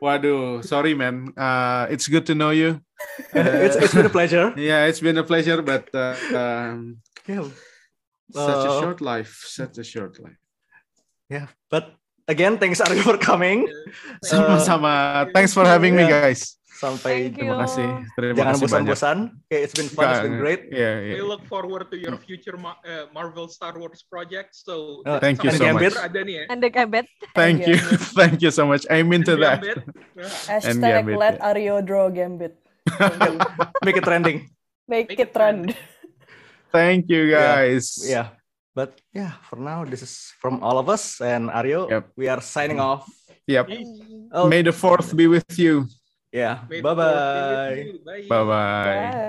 Waduh, sorry man. Uh, it's good to know you. it's, it's been a pleasure. Yeah, it's been a pleasure, but uh, um, Yeah, such a Uh, short life, such a short life. yeah. But again, thanks Aryo for coming. Sama-sama. Thanks for having me, yeah. guys. Sampai Thank Terima you. kasih. Terima jangan bosan-bosan. Okay, it's been fun, it's been great. Yeah, yeah. We look forward to your future Ma- uh, Marvel Star Wars project. So Uh, Thank you And so Gambit. much. Ada nih ya. And the gambit. Thank you, thank you so much. I'm into that. Gambit. Hashtag Gambit, let ya. Aryo draw Gambit. Make it trending. Make Make it trend. Thank you, Yeah. guys. Yeah. But yeah, for now, this is from all of us and Aryo. Yep. We are signing off. Yep. Oh, May the fourth be with you. Ya, bye-bye. Bye-bye.